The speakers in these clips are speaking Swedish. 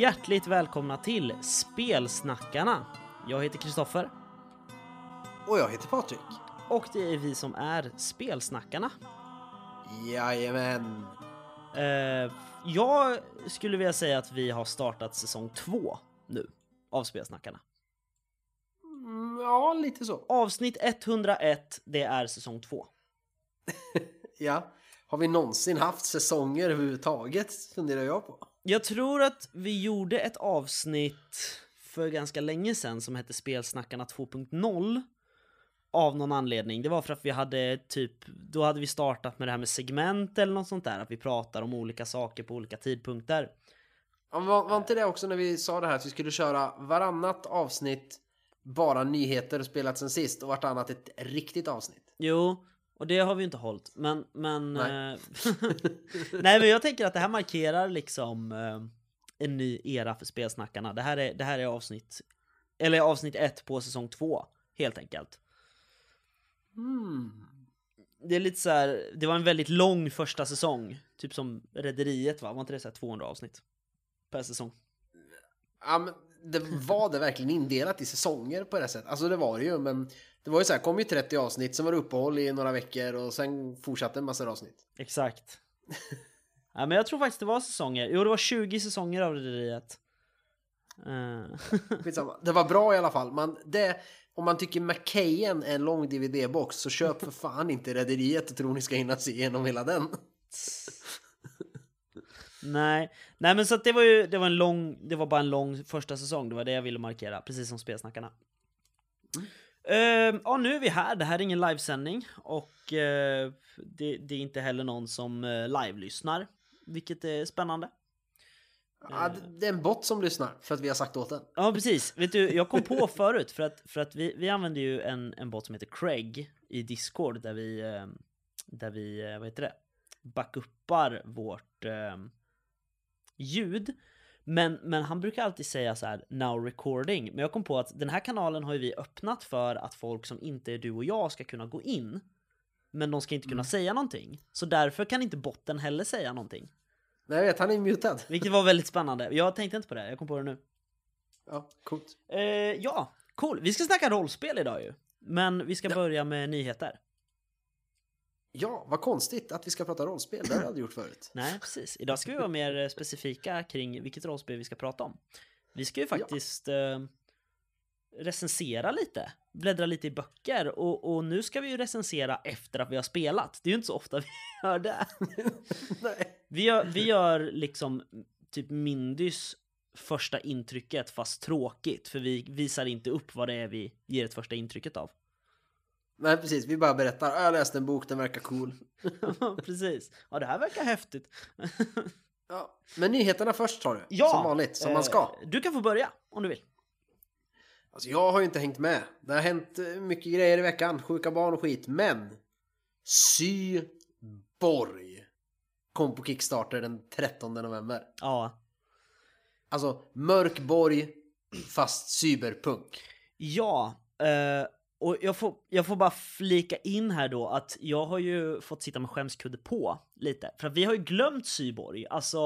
Hjärtligt välkomna till Spelsnackarna! Jag heter Kristoffer Och jag heter Patrik. och det är vi som är Spelsnackarna. Jajamän. Eh, jag skulle vilja säga att vi har startat säsong två nu av Spelsnackarna. Mm, ja, lite så. Avsnitt 101, det är säsong två. Ja. Har vi någonsin haft säsonger överhuvudtaget? Funderar jag på. Jag tror att vi gjorde ett avsnitt för ganska länge sedan som hette Spelsnackarna 2.0 av någon anledning. Det var för att vi hade typ, då hade vi startat med det här med segment eller något sånt där, att vi pratar om olika saker på olika tidpunkter. Ja, var, var inte det också när vi sa det här att vi skulle köra varannat avsnitt bara nyheter spelat sen sist och vartannat ett riktigt avsnitt? Jo, och det har vi ju inte hållit, men... men Nej. eh, Nej, men jag tänker att det här markerar liksom eh, en ny era för spelsnackarna. Det här är, det här är avsnitt, eller avsnitt ett på säsong två, helt enkelt. Hmm. Det är lite så här, det var en väldigt lång första säsong, typ som Rederiet va? Var inte det så här 200 avsnitt per säsong? Ja, men det var det verkligen indelat i säsonger på det sättet? Alltså det var det ju, men det var ju så här, kom ju 30 avsnitt, sen var det uppehåll i några veckor och sen fortsatte en massa avsnitt. Exakt. ja, men jag tror faktiskt det var säsonger. Jo, det var 20 säsonger av Rederiet. Skitsamma. Det var bra i alla fall. Man, det, om man tycker McKayen är en lång DVD-box så köp för fan inte Rederiet och tror ni ska hinna se igenom hela den. Nej, nej men så att det var ju, det var en lång, det var bara en lång första säsong, det var det jag ville markera, precis som spelsnackarna. Ehm, ja, nu är vi här, det här är ingen livesändning och eh, det, det är inte heller någon som uh, live-lyssnar, vilket är spännande. Ja, det, det är en bot som lyssnar för att vi har sagt åt den. Ja, precis. Vet du, jag kom på förut, för att, för att vi, vi använder ju en, en bot som heter Craig i Discord, där vi, eh, där vi, eh, vad heter det, backuppar vårt ljud. Men, men han brukar alltid säga så här now recording. Men jag kom på att den här kanalen har ju vi öppnat för att folk som inte är du och jag ska kunna gå in. Men de ska inte kunna säga någonting. Så därför kan inte botten heller säga någonting. Nej, jag vet, han är mutad. Vilket var väldigt spännande. Jag tänkte inte på det, jag kom på det nu. Ja, coolt. Eh, ja, cool. Vi ska snacka rollspel idag ju. Men vi ska Ja. börja med nyheter. Ja, vad konstigt att vi ska prata rollspel. Det har jag aldrig gjort förut. Nej, precis. Idag ska vi vara mer eh, specifika kring vilket rollspel vi ska prata om. Vi ska ju faktiskt eh, recensera lite, bläddra lite i böcker och, och nu ska vi ju recensera efter att vi har spelat. Det är ju inte så ofta vi gör det. Nej. Vi gör, vi gör liksom typ Mindys första intrycket fast tråkigt för vi visar inte upp vad det är vi ger ett första intrycket av. Nej, precis. Vi bara berättar. "Ja, Jag läste en bok, den verkar cool. Precis. Ja, det här verkar häftigt. Ja. Men nyheterna först tar du. Ja, Som vanligt, som man ska. Eh, Du kan få börja om du vill. Alltså jag har ju inte hängt med. Det har hänt eh, mycket grejer i veckan. Sjuka barn och skit. Men Syborg kom på Kickstarter den 13 november. Ja. Alltså Mörkborg fast cyberpunk. Ja, eh, och jag får, jag får bara flika in här då att jag har ju fått sitta med skämskudde på lite. För att vi har ju glömt Syborg, alltså,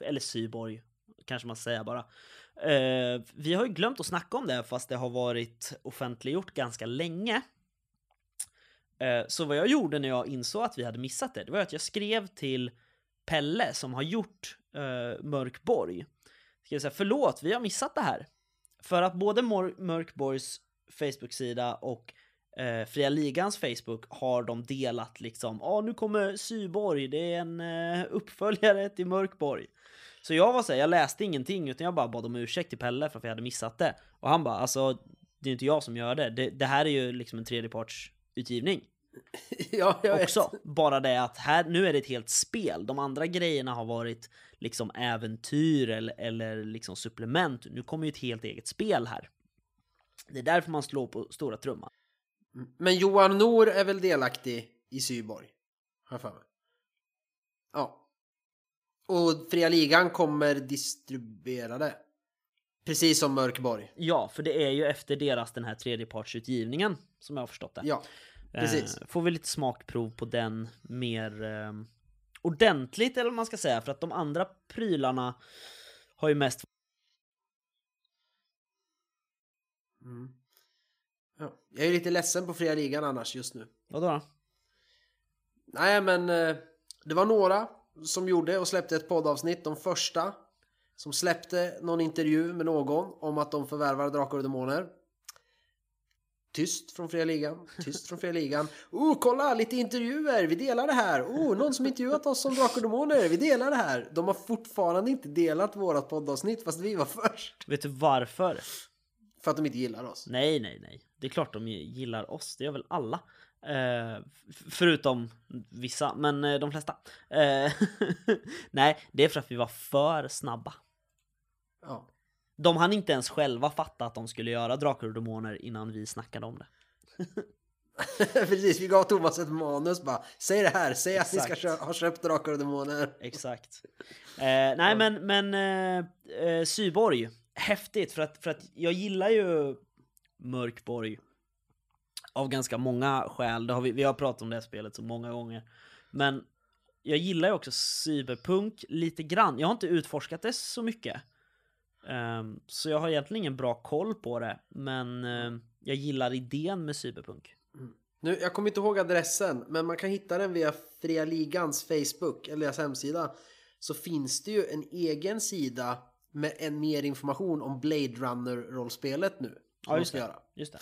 eh, eller Syborg kanske man säger bara. Uh, vi har ju glömt att snacka om det fast det har varit offentliggjort ganska länge. Eh, så vad jag gjorde när jag insåg att vi hade missat det, det var att jag skrev till Pelle som har gjort uh, Mörkborg. Skrev så här, förlåt, vi har missat det här. För att både Mor- Mörkborgs Facebook-sida och eh, Fria Ligans Facebook har de delat liksom, ja nu kommer Syborg, det är en eh, uppföljare till Mörkborg. Så jag var såhär, jag läste ingenting utan jag bara bad om ursäkt till Pelle för att jag hade missat det. Och han bara, alltså det är inte jag som gör det, det, det här är ju liksom en tredjepartsutgivning ja, jag vet. också. Bara det att här, nu är det ett helt spel. De andra grejerna har varit liksom äventyr eller, eller liksom supplement. Nu kommer ju ett helt eget spel här. Det är därför man slår på stora trumman. Men Johan Nor är väl delaktig i Syborg? Har för mig. Ja. Och Fria Ligan kommer distribuera det. Precis som Mörkborg. Ja, för det är ju efter deras den här tredjepartsutgivningen som jag har förstått det. Ja, precis. Eh, får vi lite smakprov på den mer eh, ordentligt eller vad man ska säga för att de andra prylarna har ju mest... Mm. Ja. Jag är lite ledsen på fria ligan annars just nu. Vadå då? Nej men eh, det var några som gjorde och släppte ett poddavsnitt. De första som släppte någon intervju med någon om att de förvärvar Drakar och Demoner. Tyst från fria ligan, tyst från fria ligan. Oh, kolla lite intervjuer, vi delar det här. Oh, någon som intervjuat oss om Drakar och Demoner, vi delar det här. De har fortfarande inte delat vårat poddavsnitt fast vi var först. Vet du varför? För att de inte gillar oss. Nej, nej, nej. Det är klart de gillar oss. Det gör väl alla. Eh, förutom vissa, men eh, de flesta. Eh, nej, det är för att vi var för snabba. Ja. De hann inte ens själva fatta att de skulle göra Drakar och Demoner innan vi snackade om det. Precis, vi gav Thomas ett manus bara. Säg det här, säg att ni ska Exakt. ha köpt Drakar och Demoner. Exakt. Eh, nej men, men eh, eh, Syborg, häftigt för att, för att jag gillar ju Mörkborg av ganska många skäl. Det har vi, vi har pratat om det här spelet så många gånger. Men jag gillar ju också cyberpunk lite grann. Jag har inte utforskat det så mycket. Um, så jag har egentligen ingen bra koll på det. Men eh, jag gillar idén med cyberpunk. Mm. Nu, jag kommer inte ihåg adressen, men man kan hitta den via Fria Ligans Facebook eller deras hemsida. Så finns det ju en egen sida med en mer information om Blade Runner-rollspelet nu. Ja, just ska det. göra. Just det.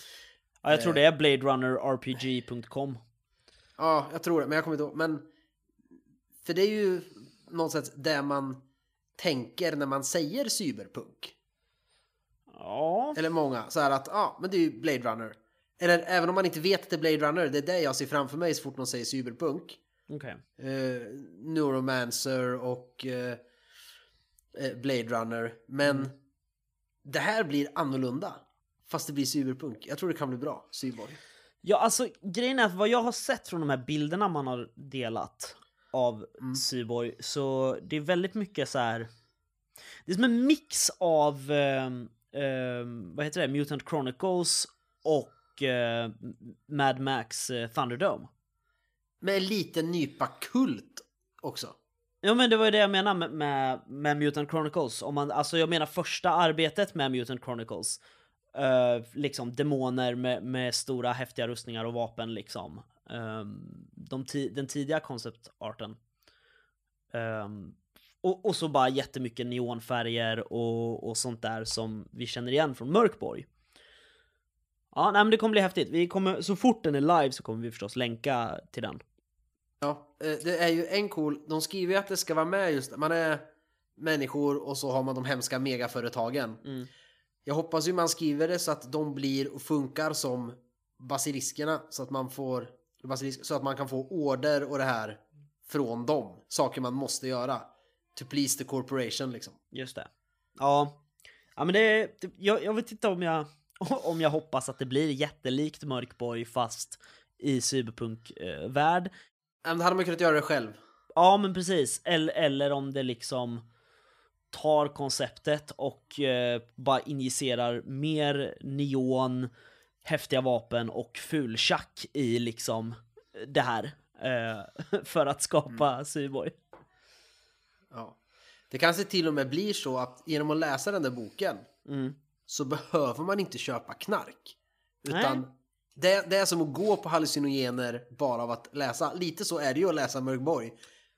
Ja, jag tror det är bladerunnerrpg.com. Ja, jag tror det, men jag kommer inte ihåg. Men för det är ju någonstans det man tänker när man säger cyberpunk. Ja, Eller många, så här att ja, men det är ju Blade Runner. Eller även om man inte vet att det är Blade Runner, det är det jag ser framför mig så fort någon säger cyberpunk. okej. eh, Neuromancer och eh, eh, Blade Runner. Men Mm. det här blir annorlunda. Fast det blir cyberpunk. Jag tror det kan bli bra, Cyborg. Ja, alltså grejen är att vad jag har sett från de här bilderna man har delat av Cyborg så det är väldigt mycket så här. Det är som en mix av ehm, ehm, vad heter det? Mutant Chronicles och eh, Mad Max eh, Thunderdome. Med en liten nypa kult också. Ja men det var ju det jag menade med, med, med Mutant Chronicles. Om man, alltså jag menar första arbetet med Mutant Chronicles. Uh, liksom demoner med, med stora häftiga rustningar och vapen liksom. Um, de ti den tidiga konceptarten. Um, och, och så bara jättemycket neonfärger och, och sånt där som vi känner igen från Mörkborg. Ja, nej men det kommer bli häftigt. Vi kommer, så fort den är live så kommer vi förstås länka till den. Ja, eh, det är ju en cool... De skriver ju att det ska vara med just... Man är människor och så har man de hemska megaföretagen. Mm. Jag hoppas ju man skriver det så att de blir och funkar som basiliskerna. Så att man får... Basilisk, så att man kan få order och det här från dem. Saker man måste göra. To please the corporation liksom. Just det. Ja. Ja men det, det jag, jag vet inte om jag, om jag hoppas att det blir jättelikt Mörkborg fast i cyberpunk-värld. Men hade man kunnat göra det själv. Ja men precis. Eller, eller om det liksom tar konceptet och eh, bara injicerar mer neon, häftiga vapen och fultjack i liksom det här. Eh, för att skapa Cyborg. Ja. Det kanske till och med blir så att genom att läsa den där boken Mm. så behöver man inte köpa knark. Nej. Det, det är som att gå på hallucinogener bara av att läsa. Lite så är det ju att läsa Mörkborg.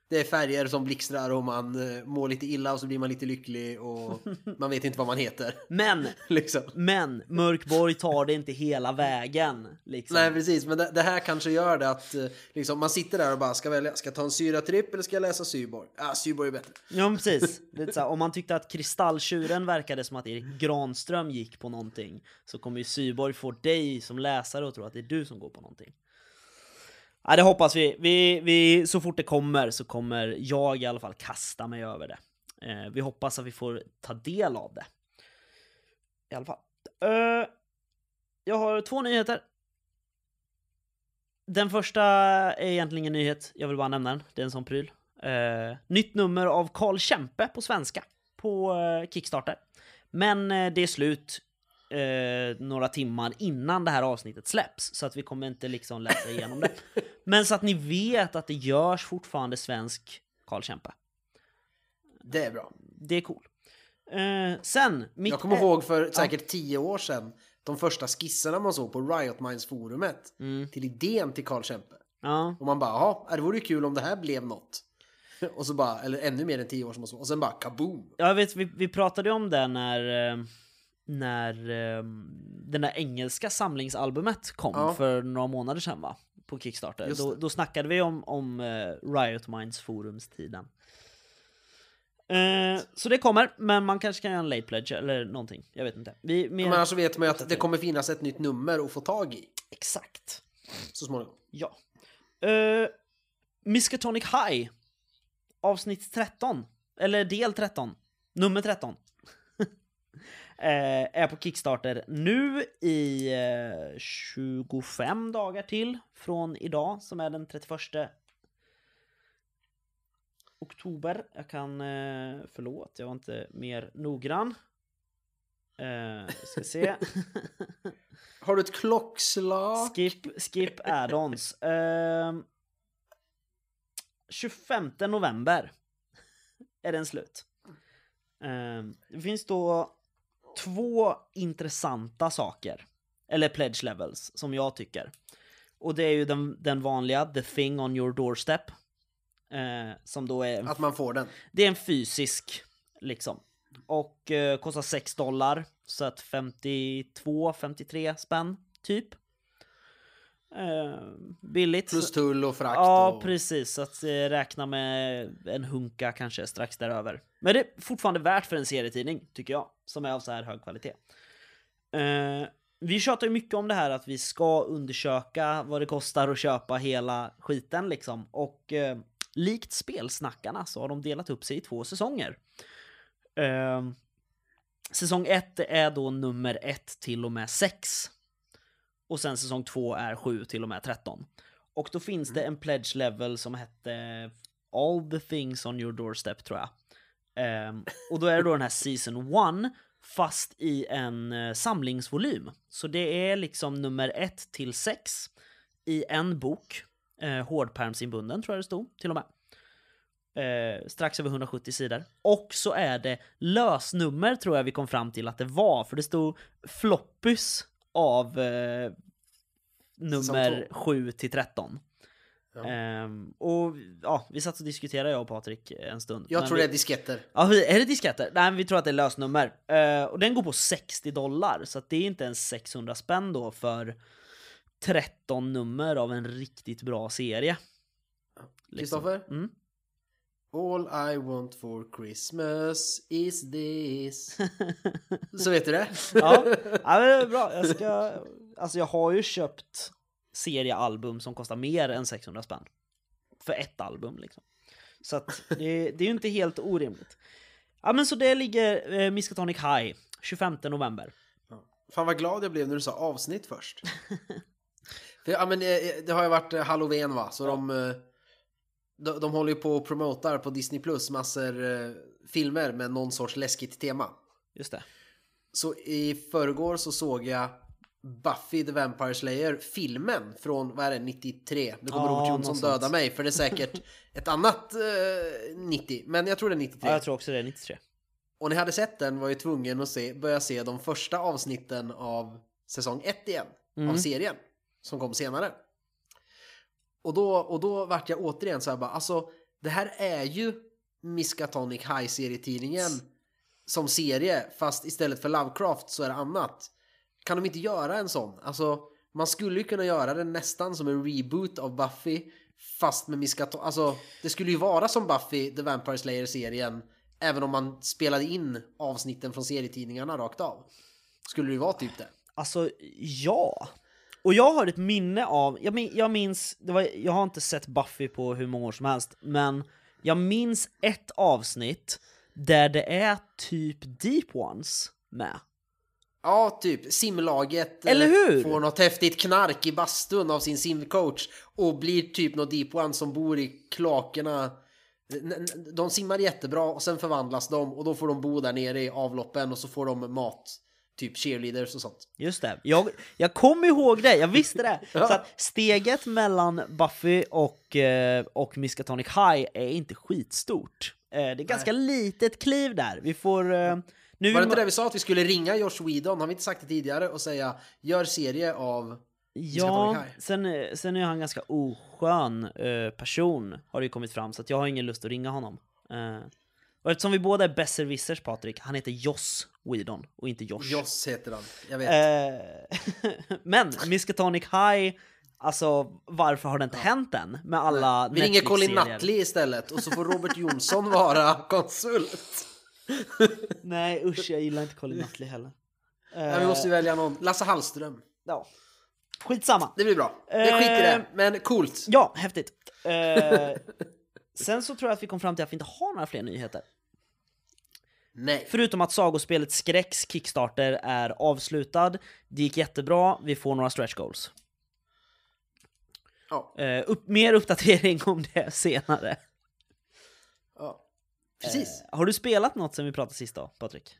Det är färger som blixtrar och man eh, mår lite illa och så blir man lite lycklig och man vet inte vad man heter. Men liksom. Men Mörkborg tar det inte hela vägen. Liksom. Nej precis, men det, det här kanske gör det att eh, liksom, man sitter där och bara ska välja, ska jag ta en syratripp eller ska jag läsa Syborg? Ah, Syborg är bättre. Ja men precis. Lite så här, om man tyckte att Kristalltjuren verkade som att Erik Granström gick på någonting så kommer ju Syborg få dig som läsare att tro att det är du som går på någonting. Ja, det hoppas vi. vi, vi så fort det kommer så kommer jag i alla fall kasta mig över det. Eh, vi hoppas att vi får ta del av det. I alla fall. Eh, jag har två nyheter. Den första är egentligen ingen nyhet, jag vill bara nämna den. Det är en sån pryl. Eh, nytt nummer av Karl Kempe på svenska på eh, Kickstarter. Men eh, det är slut eh, några timmar innan det här avsnittet släpps, så att vi kommer inte liksom läsa igenom det. Men så att ni vet att det görs fortfarande svensk Karl Kempe. Det är bra. Det är cool. Eh, sen, mitt Jag kommer ä- ihåg för säkert tio år sedan de första skisserna man såg på Riot Minds forumet Mm. till idén till Karl Kempe. Ja, Och man bara, jaha, det vore ju kul om det här blev något. Och så bara, eller ännu mer än tio år sedan och så. Och sen bara kaboom! jag vet, vi, vi pratade om det när, eh, när eh, den där engelska samlingsalbumet kom Ja. för några månader sedan va? På Kickstarter. Då, då snackade vi om, om eh, Riot Minds forumstiden. Eh, så det kommer, men man kanske kan göra en late pledge eller någonting. Jag vet inte. Vi, mer... Men annars så vet man ju att det kommer finnas ett nytt nummer att få tag i Exakt. så småningom. Ja. Uh, Miskatonic High. Avsnitt 13. Eller del 13. Nummer 13. Eh, är på Kickstarter nu i eh, 25 dagar till från idag som är den 31 oktober. Jag kan, eh, förlåt, jag var inte mer noggrann. Eh, ska se. Har du ett klockslag? Skip, skip add-ons. Ehm, 25 november är den slut. Ehm, det finns då två intressanta saker. Eller pledge levels, som jag tycker. Och det är ju den, den vanliga, the thing on your doorstep. Eh, som då är Att man får den. det är en fysisk, liksom. Och eh, kostar 6 dollar. Så att 52-53 spänn, typ. Eh, billigt. Plus tull och frakt. Ja, och... precis. Så att eh, räkna med en hunka kanske strax däröver. Men det är fortfarande värt för en serietidning, tycker jag. Som är av så här hög kvalitet. Eh, vi tjatar ju mycket om det här att vi ska undersöka vad det kostar att köpa hela skiten liksom. Och eh, likt spelsnackarna så har de delat upp sig i två säsonger. Eh, säsong 1 är då nummer 1 till och med 6. Och sen säsong 2 är 7 till och med 13. Och då finns det en pledge level som hette All the things on your doorstep tror jag. Ehm, och då är det då den här season 1 fast i en eh, samlingsvolym. Så det är liksom nummer 1 till 6 i en bok. Eh, hårdpärmsinbunden tror jag det stod till och med. Eh, strax över 170 sidor. Och så är det lösnummer tror jag vi kom fram till att det var. För det stod floppys av eh, nummer två. 7 till 13. Ja. Ehm, och ja, vi satt och diskuterade jag och Patrik en stund. Jag Men tror vi, det är disketter. Ja, är det disketter? Nej, men vi tror att det är lösnummer. Eh, och den går på 60 dollar, så det är inte ens 600 spänn då för 13 nummer av en riktigt bra serie. Liksom. Kristoffer? Mm. All I want for Christmas is this. Så vet du det? Ja, ja men det är bra. Jag ska... Alltså jag har ju köpt seriealbum som kostar mer än 600 spänn. För ett album liksom. Så att det, det är ju inte helt orimligt. Ja men så det ligger eh, Miskatonic High 25 november. Fan vad glad jag blev när du sa avsnitt först. För, ja, men, eh, det har ju varit eh, halloween va, så de, eh, de, de håller ju på och promotar på Disney Plus massor eh, filmer med någon sorts läskigt tema. Just det. Så i förrgår så såg jag Buffy the Vampire Slayer filmen från, vad är det, 93? Det kommer Ja, Robert Jonsson döda mig för det är säkert ett annat eh, 90, men jag tror det är 93. Ja, jag tror också det är 93. Och jag hade sett den var jag tvungen att se, börja se de första avsnitten av säsong 1 igen. Mm. Av serien. Som kom senare. Och då, och då vart jag återigen så här bara, alltså det här är ju Miskatonic High-serietidningen som serie, fast istället för Lovecraft så är det annat. Kan de inte göra en sån? Alltså, man skulle ju kunna göra den nästan som en reboot av Buffy, fast med Miskatonic. Alltså, det skulle ju vara som Buffy, The Vampire Slayer-serien, även om man spelade in avsnitten från serietidningarna rakt av. Skulle det ju vara typ det. Alltså, ja. Och jag har ett minne av, jag, min, jag minns, det var, jag har inte sett Buffy på hur många år som helst, men jag minns ett avsnitt där det är typ Deep Ones med. Ja, typ simlaget eh, Eller hur? får något häftigt knark i bastun av sin simcoach och blir typ något deep one som bor i n- De simmar jättebra och sen förvandlas de och då får de bo där nere i avloppen och så får de mat. Typ cheerleaders och sånt. Just det, jag, jag kom ihåg det, jag visste det! Så att steget mellan Buffy och, eh, och Miskatonic High är inte skitstort. det är ganska litet kliv där. Vi får... Nu Var det inte det vi sa att vi skulle ringa Josh Whedon? Har vi inte sagt det tidigare? Och säga gör serie av... Ja, sen, sen är han en ganska oskön eh, person, har det ju kommit fram, så att jag har ingen lust att ringa honom. Eh, och eftersom vi båda är besserwissers, Patrik, han heter Joss Whedon och inte Josh. Joss heter han. Jag vet. Eh, men Miskatonic High, alltså varför har det inte hänt än? Med alla vi ringer Colin? Nutley istället och så får Robert Jonsson vara konsult. Nej usch, jag gillar inte Colin Nutley heller. Ja, vi måste ju välja någon. Lasse Hallström. ja. Skitsamma. Det blir bra. Det skiter i det. Eh, Men coolt. Ja, häftigt. Eh, sen så tror jag att vi kom fram till att vi inte har några fler nyheter. Nej. Förutom att sagospelet Skräcks Kickstarter är avslutad. Det gick jättebra, vi får några stretch goals. Ja. Eh, upp, mer uppdatering om det senare. Precis. Eh, har du spelat något sen vi pratade sist då, Patrik?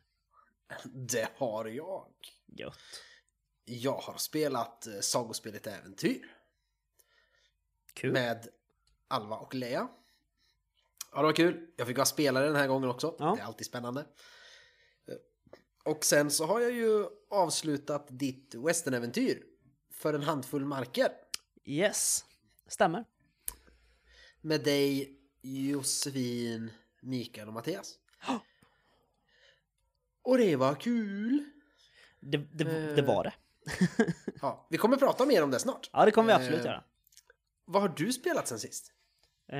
Det har jag. Gött. Jag har spelat eh, sagospelet Äventyr Kul. med Alva och Lea. Ja, det var kul. Jag fick vara spelare den här gången också. Ja. Det är alltid spännande. Eh, Och sen så har jag ju avslutat ditt westernäventyr för en handfull marker Yes, stämmer. med dig, Josefin, Mikael och Mattias. Och det var kul. Det, det, Eh. det var det. Ja, vi kommer prata mer om det snart. Ja, det kommer vi absolut Eh. göra. Vad har du spelat sen sist? Eh,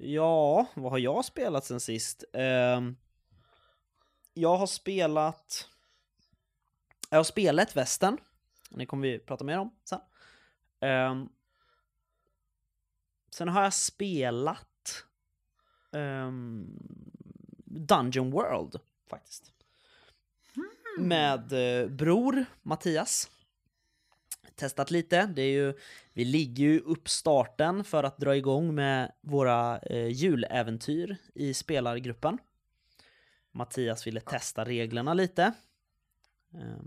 ja, vad har jag spelat sen sist? Ehm, jag har spelat... Jag har spelat ett västern. Det kommer vi prata mer om sen. Ehm, sen har jag spelat ehm, Dungeon World, faktiskt. Med eh, bror Mattias. Testat lite. Det är ju, vi ligger ju upp starten för att dra igång med våra eh, juläventyr i spelargruppen. Mattias ville testa reglerna lite. Det-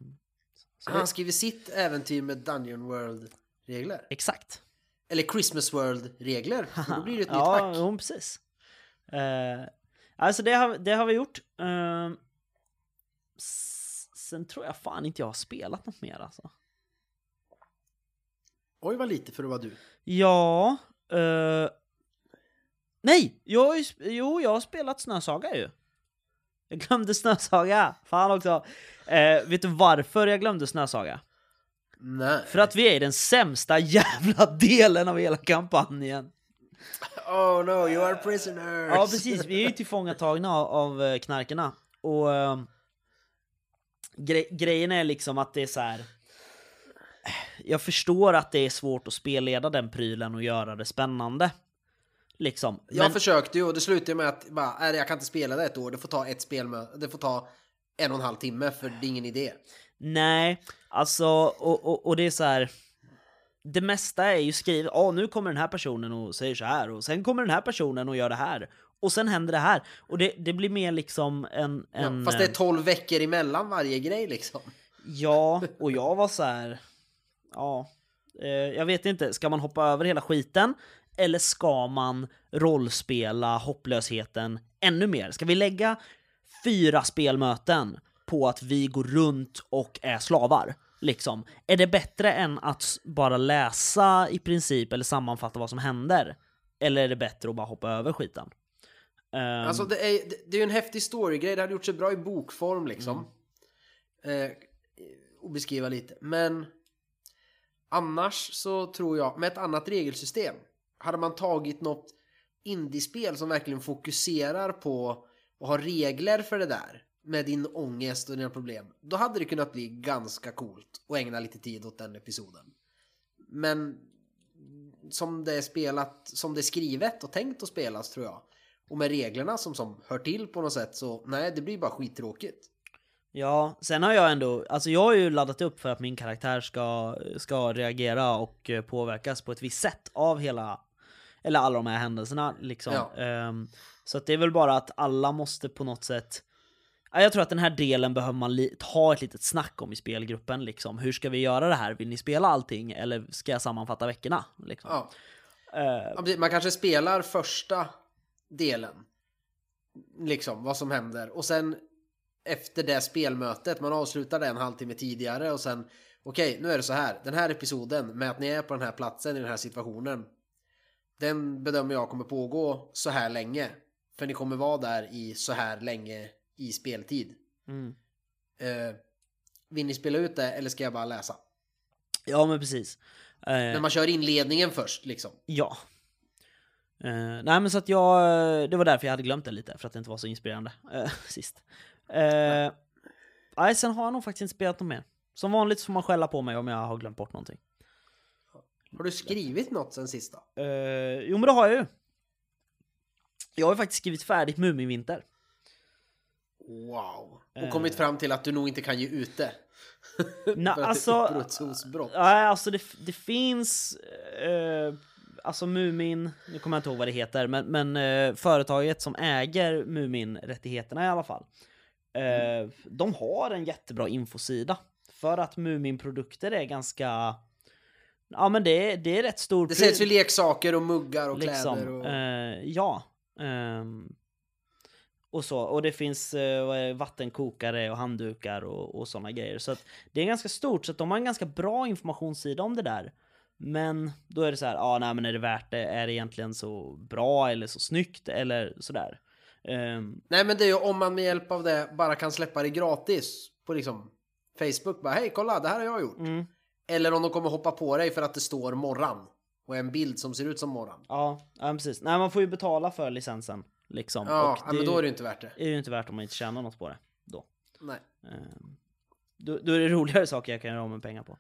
Han skriver sitt äventyr med Dungeon World-regler. Exakt. Eller Christmas World-regler. Då blir det ett ja, nytt hack. jo, precis. Eh, alltså det har, det har vi gjort. S- sen tror jag fan inte jag har spelat något mer alltså. Oj, vad lite för att vara du. Ja... eh, nej! Jag jo, jag har spelat Snösaga ju. Jag glömde Snösaga. Fan också. Eh, vet du varför jag glömde Snösaga? Nej. För att vi är i den sämsta jävla delen av hela kampanjen. Oh no, you are prisoners! Ja, precis. Vi är ju tillfångatagna av, av eh, knarkarna. Och ehm, gre grejen är liksom att det är så här. Jag förstår att det är svårt att spelleda den prylen och göra det spännande. Liksom. Jag Men, försökte ju och det slutade med att bara, nej, jag kan inte spela det ett år. Det får ta ett spelmöte. Det får ta en och en halv timme för det är ingen idé. nej, alltså, och, och, och det är så här. Det mesta är ju skrivet, ja nu kommer den här personen och säger så här och sen kommer den här personen och gör det här. Och sen händer det här. Och det, det blir mer liksom en... en Ja, fast det är eh, 12 veckor emellan varje grej liksom. Ja, och jag var så här. Ja, eh, jag vet inte. Ska man hoppa över hela skiten? Eller ska man rollspela hopplösheten ännu mer? Ska vi lägga fyra spelmöten på att vi går runt och är slavar? Liksom. Är det bättre än att bara läsa i princip eller sammanfatta vad som händer? Eller är det bättre att bara hoppa över skiten? Ehm, Alltså det är, det, det är ju en häftig storygrej. Det hade gjort sig bra i bokform liksom. Eh, och beskriva lite. Men annars så tror jag, med ett annat regelsystem. Hade man tagit något indiespel som verkligen fokuserar på och har regler för det där. Med din ångest och dina problem. Då hade det kunnat bli ganska coolt och ägna lite tid åt den episoden. Men som det är spelat, som det är skrivet och tänkt att spelas tror jag. Och med reglerna som, som hör till på något sätt så nej, det blir bara skittråkigt. Ja, sen har jag ändå, alltså jag har ju laddat upp för att min karaktär ska, ska reagera och eh, påverkas på ett visst sätt av hela, eller alla de här händelserna liksom. Ja. Ehm, så att det är väl bara att alla måste på något sätt, jag tror att den här delen behöver man ha ett litet snack om i spelgruppen liksom. Hur ska vi göra det här? Vill ni spela allting eller ska jag sammanfatta veckorna? Liksom. Ja. Eh. Man kanske spelar första delen Liksom vad som händer. Och sen efter det spelmötet, man avslutar det en halvtimme tidigare och sen okej, nu är det så här. Den här episoden med att ni är på den här platsen i den här situationen. Den bedömer jag kommer pågå så här länge. För ni kommer vara där i så här länge i speltid. Mm. Eh, vill ni spela ut det eller ska jag bara läsa? Ja, men precis. Eh, Men man kör inledningen först liksom. Ja. Eh, nej men så att jag, det var därför jag hade glömt det lite, för att det inte var så inspirerande eh, sist. Nej, sen har jag nog faktiskt inte spelat något mer. Som vanligt så får man skälla på mig om jag har glömt bort någonting. Har du skrivit något sen sist då? Jo men det har jag ju. Jag har ju faktiskt skrivit färdigt Muminvinter. Wow. Och Eh. kommit fram till att du nog inte kan ge ut det. Nej, För att alltså- det är uppbrottsbrott. Nej, alltså det, det finns... Eh, alltså Mumin, nu kommer jag inte ihåg vad det heter, men, men eh, företaget som äger Mumin-rättigheterna i alla fall. Eh, De har en jättebra infosida. För att Mumin-produkter är ganska... Ja men det, är- det är rätt stor... Det säljs ju leksaker och muggar och liksom, kläder och... eh, ja. ehm, och så, och det finns eh, vattenkokare och handdukar och, och sådana grejer. Så det är ganska stort, så att de har en ganska bra informationssida om det där. Men då är det så här, ja ah, nej men är det värt det? Är det egentligen så bra eller så snyggt eller sådär? Ehm, Nej men det är ju om man med hjälp av det bara kan släppa det gratis på liksom Facebook. Bara hej kolla det här har jag gjort. mm, Eller om de kommer hoppa på dig för att det står morran. Och en bild som ser ut som morran. ja, ja, precis. Nej man får ju betala för licensen. Liksom. Ja, och ja men då är det ju inte värt det. är ju inte värt om man inte tjänar något på det. Då. Nej. Ehm, Då, då är det roligare saker jag kan göra av med pengar på.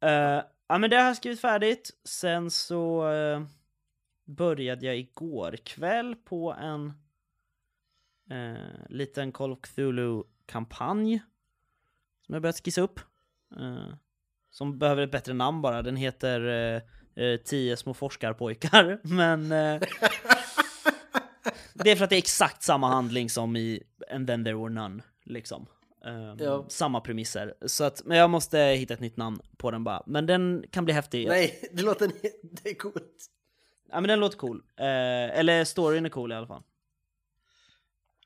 Eh, ja men det har jag skrivit färdigt. Sen så eh, började jag igår kväll på en eh, liten Call of Cthulhu-kampanj. Som jag börjat skissa upp. Eh, som behöver ett bättre namn bara. Den heter eh, Tio små forskarpojkar. Men det är för att det är exakt samma handling som i And then there were none. Liksom. Ehm, Ja. Samma premisser. Så att, men jag måste hitta ett nytt namn på den bara. Men den kan bli häftig. Nej, det låter... Det är coolt. Ja men den låter cool. Eh, eller storyn är cool i alla fall.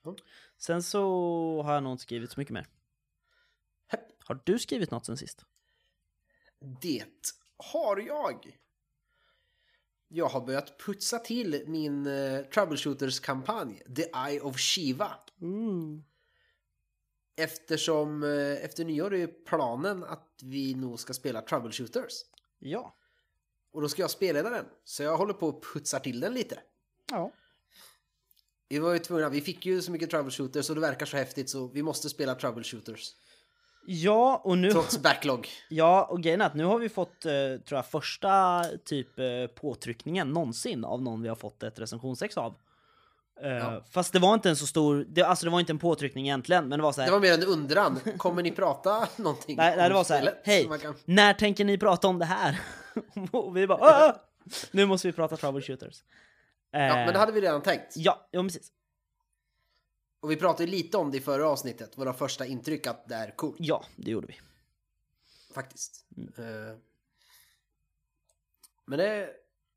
Ja. Sen så har jag nog inte skrivit så mycket mer. Har du skrivit något sen sist? Det har jag. Jag har börjat putsa till min uh, Troubleshooters-kampanj The Eye of Shiva. Eftersom eh, efter nyår är planen att vi nog ska spela Troubleshooters. Ja. Och då ska jag spela den. Så jag håller på att putsa till den lite. Ja. Vi var ju tvungna, vi fick ju så mycket Troubleshooters och det verkar så häftigt så vi måste spela Troubleshooters. Ja, och nu... Trots backlog. Ja, och grejen är att nu har vi fått, eh, tror jag, första typ eh, påtryckningen någonsin av någon vi har fått ett recensionsex av. Eh, Ja. Fast det var inte en så stor, det, alltså det var inte en påtryckning egentligen, men det var så här. Det var mer en undran. Kommer ni prata någonting? Nej, nej, det var så här. Hej, kan- när tänker ni prata om det här? och vi bara, nu måste vi prata troubleshooters. Ja, men det hade vi redan tänkt. Ja, ja precis. Och vi pratade lite om det i förra avsnittet. Våra första intryck att det är coolt. Ja, det gjorde vi. Faktiskt. Mm. Eh, Men det...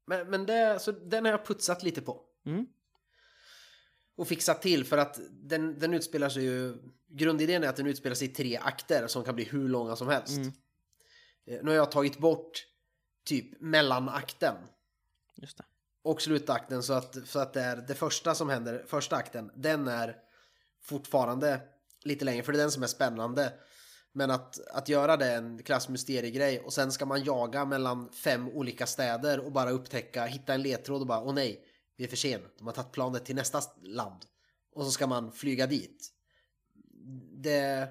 Men, men det... Så den har jag putsat lite på. Mm. Och fixat till för att den, den utspelar sig ju... Grundidén är att den utspelar sig i tre akter som kan bli hur långa som helst. Mm. Eh, Nu har jag tagit bort typ mellanakten Just det. och slutakten så att, så att det är det första som händer, första akten, den är fortfarande lite längre för det är den som är spännande. Men att, att göra det är en klass mysteriegrej och sen ska man jaga mellan fem olika städer och bara upptäcka, hitta en ledtråd och bara åh nej, vi är för sent, de har tagit planet till nästa land. Och så ska man flyga dit. Det,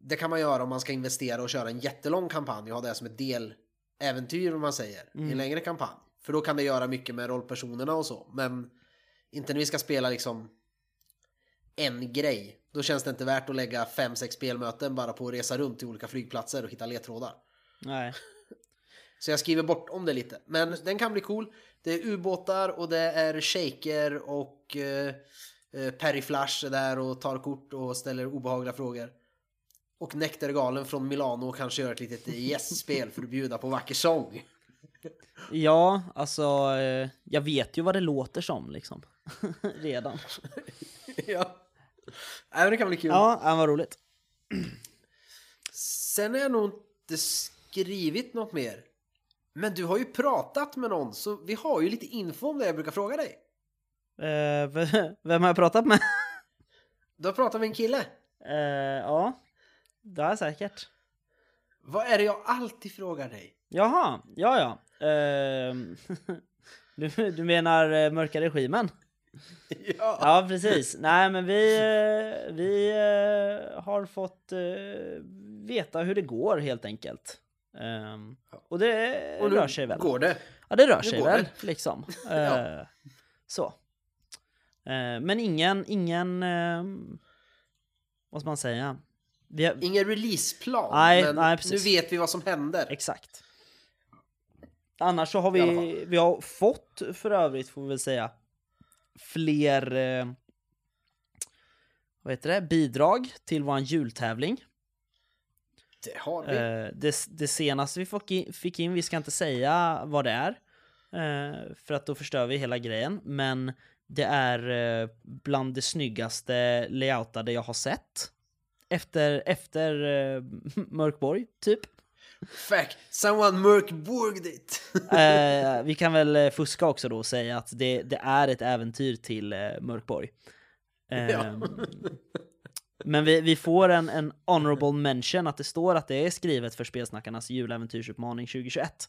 det kan man göra om man ska investera och köra en jättelång kampanj och ha det som ett deläventyr om man säger, i en längre kampanj. För då kan det göra mycket med rollpersonerna och så. Men inte när vi ska spela liksom en grej. Då känns det inte värt att lägga fem sex spelmöten bara på att resa runt till olika flygplatser och hitta ledtrådar. Nej. Så jag skriver bort om det lite. Men den kan bli cool. Det är ubåtar och det är shaker och eh, eh, Perry Flash är där och tar kort och ställer obehagliga frågor. Och Nektargalen från Milano kanske gör ett litet gästspel för att bjuda på vacker sång. Ja, alltså, eh, jag vet ju vad det låter som liksom. Redan. ja. Nej, men det kan bli kul. Ja, ja vad roligt. Sen har jag nog inte skrivit något mer. Men du har ju pratat med någon, så vi har ju lite info om det jag brukar fråga dig. V- vem har jag pratat med? Du har pratat med en kille. Eh, ja, det har jag säkert. Vad är det jag alltid frågar dig? Jaha, ja ja. Ehm, du, du menar mörka regimen? Ja. Ja, precis. Nej, men vi, eh, vi eh, har fått eh, veta hur det går helt enkelt. Ehm, och det Och rör sig väl. går det. Ja, det rör sig väl, det. liksom. Ja. Så. Men ingen, ingen... ehm, Vad ska man säga? Har, Ingen releaseplan, Nej, men nej, nu vet vi vad som händer. Exakt. Annars så har vi, vi har fått för övrigt får vi väl säga fler eh, vad heter det? bidrag till vår jultävling. Det har vi. Eh, det, det senaste vi fick in, fick in, vi ska inte säga vad det är eh, för att då förstör vi hela grejen, men det är eh, bland det snyggaste layoutade jag har sett. Efter, efter eh, Mörkborg, typ. Fact, someone mörkborged it. Eh, vi kan väl eh, fuska också då och säga att det, det är ett äventyr till eh, Mörkborg. Ja. Ehm, Men vi, vi får en, en honorable mention att det står att det är skrivet för Spelsnackarnas juläventyrsutmaning 2021.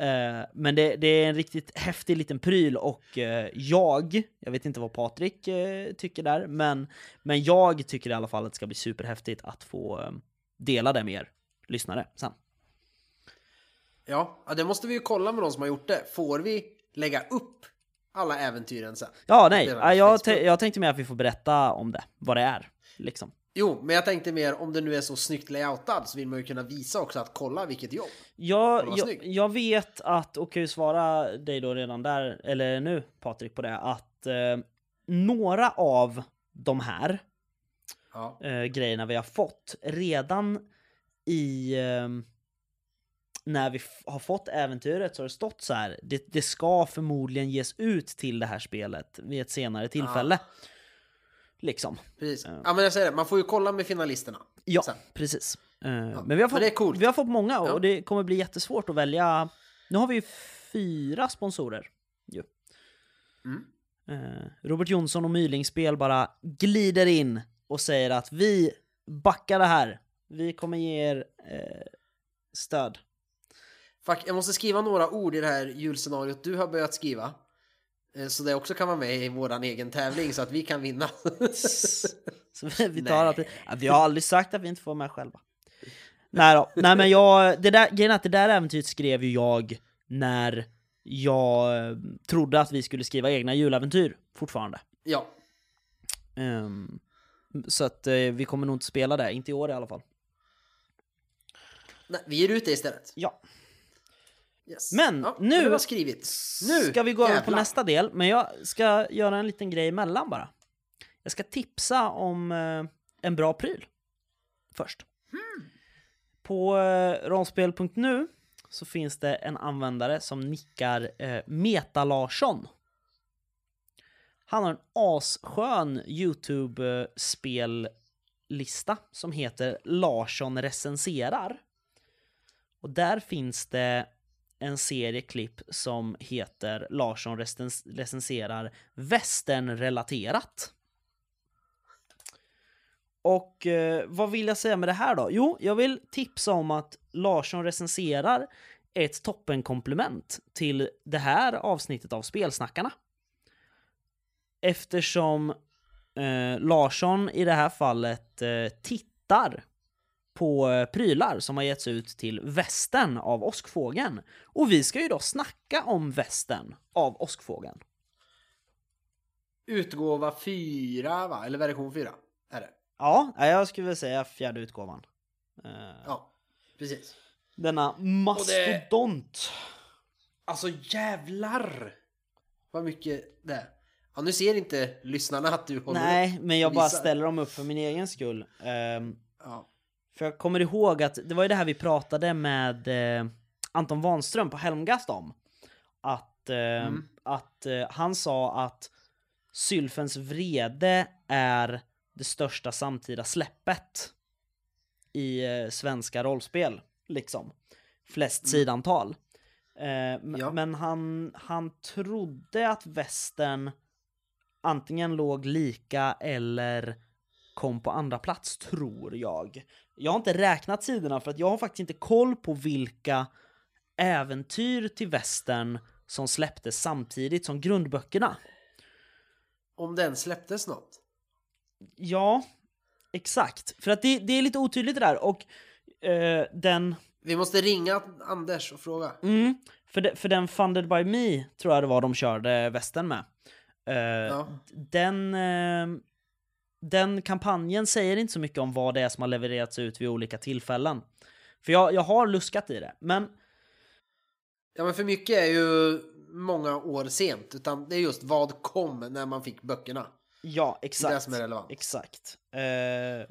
Eh, men det, det är en riktigt häftig liten pryl och eh, jag, jag vet inte vad Patrik eh, tycker där, men, men jag tycker i alla fall att det ska bli superhäftigt att få eh, dela det med er lyssnare sen. Ja, ja, det måste vi ju kolla med de som har gjort det. Får vi lägga upp alla äventyren sen? Ja, nej, ja, jag, jag tänkte mer att vi får berätta om det, vad det är. Liksom. Jo, men jag tänkte mer om det nu är så snyggt layoutad så vill man ju kunna visa också att kolla vilket jobb. Vad jag, jag vet att, och kan ju svara dig då redan där, eller nu Patrik på det, att eh, några av de här Ja, eh, grejerna vi har fått redan i eh, när vi har fått äventyret så har det stått så här. Det, det ska förmodligen ges ut till det här spelet vid ett senare tillfälle. Liksom. precis. Ja. Ja, men jag säger det, man får ju kolla med finalisterna. Ja, Sen. precis. Eh, men vi har, fått, det är coolt. vi har fått många och Ja. det kommer bli jättesvårt att välja. Nu har vi ju fyra sponsorer. Ju. Mm. Eh, Robert Jonsson och Mylingspel bara glider in och säger att vi backar det här. Vi kommer ge er eh, stöd. Fuck, jag måste skriva några ord i det här julscenariot du har börjat skriva. Eh, Så det också kan vara med i våran egen tävling så att vi kan vinna. Så vi- tar ja, vi har aldrig sagt att vi inte får med själva. Nej då. Nej men jag, det där, grejen att det där äventyret skrev ju jag när jag eh, trodde att vi skulle skriva egna juläventyr fortfarande. ja, Ehm, så att eh, vi kommer nog inte spela det, inte i år i alla fall. Nej, vi ut det istället. Ja. Yes. Men ja, nu var skrivit. Nu ska vi gå över på nästa del, men jag ska göra en liten grej emellan bara. Jag ska tipsa om eh, en bra pryl först. På eh, rollspel.nu så finns det en användare som nickar eh, Meta-Larsson. Han har en asskön YouTube-spellista som heter Larsson recenserar. Och där finns det en serie klipp som heter Larsson recens- recenserar västernrelaterat. Och eh, vad vill jag säga med det här då? Jo, jag vill tipsa om att Larsson recenserar ett toppenkomplement till det här avsnittet av Spelsnackarna. Eftersom eh, Larsson i det här fallet eh, tittar på eh, prylar som har getts ut till västen av Åskfågeln. Och vi ska ju då snacka om västen av Åskfågeln. Utgåva 4 va? Eller version 4? Är det? Ja, jag skulle väl säga fjärde utgåvan. Eh, Ja, precis. Denna mastodont. Alltså jävlar! Vad mycket det är. Ja, nu ser inte lyssnarna att du håller Nej, men jag bara ställer dem upp för min egen skull. Ehm, Ja. För jag kommer ihåg att det var ju det här vi pratade med eh, Anton Wanström på Helmgast om. Att, eh, Mm. att eh, han sa att Sylfens vrede är det största samtida släppet i eh, svenska rollspel, liksom. Flest sidantal. Eh, Ja. Men han, han trodde att västern antingen låg lika eller kom på andra plats, tror jag. Jag har inte räknat sidorna för att jag har faktiskt inte koll på vilka äventyr till västern som släpptes samtidigt som grundböckerna. Om den släpptes något. Ja, exakt. För att det, det är lite otydligt det där och eh, den... Vi måste ringa Anders och fråga. Mm, för, de, för den Funded by Me tror jag det var de körde västern med. Eh, Ja. den, eh, den kampanjen säger inte så mycket om vad det är som har levererats ut vid olika tillfällen. För jag, jag har luskat i det, men Ja men för mycket är ju många år sent. Utan det är just vad kom när man fick böckerna. ja, Det är exakt. det som är relevant. Exakt. Eh,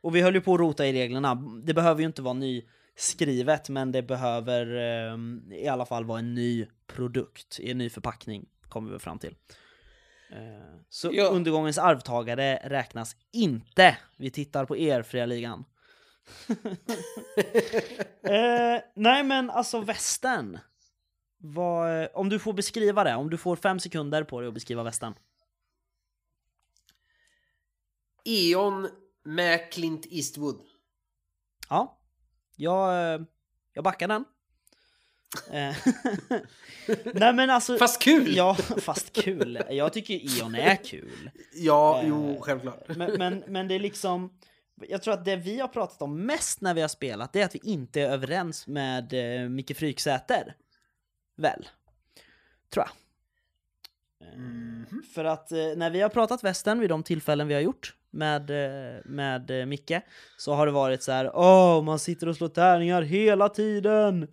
och vi höll ju på att rota i reglerna. Det behöver ju inte vara nyskrivet, men det behöver eh, i alla fall vara en ny produkt, i en ny förpackning, kommer vi fram till. Eh, så Ja. undergångens arvtagare räknas inte. Vi tittar på er, fria ligan. eh, nej men alltså västern. Vad, om du får beskriva det, om du får fem sekunder på dig att beskriva västern. Eon med Clint Eastwood. Ja, jag, eh, jag backar den. Eh, Nej men alltså... Fast kul! Ja, fast kul. Jag tycker Eon är kul. Ja, Eh, jo, självklart. Men, men, men det är liksom... Jag tror att det vi har pratat om mest när vi har spelat, det är att vi inte är överens med eh, Micke Fryksäter. Väl? Tror jag. Eh, Mhm. För att eh, när vi har pratat västern vid de tillfällen vi har gjort med, eh, med eh, Micke så har det varit så här, åh, man sitter och slår tärningar hela tiden.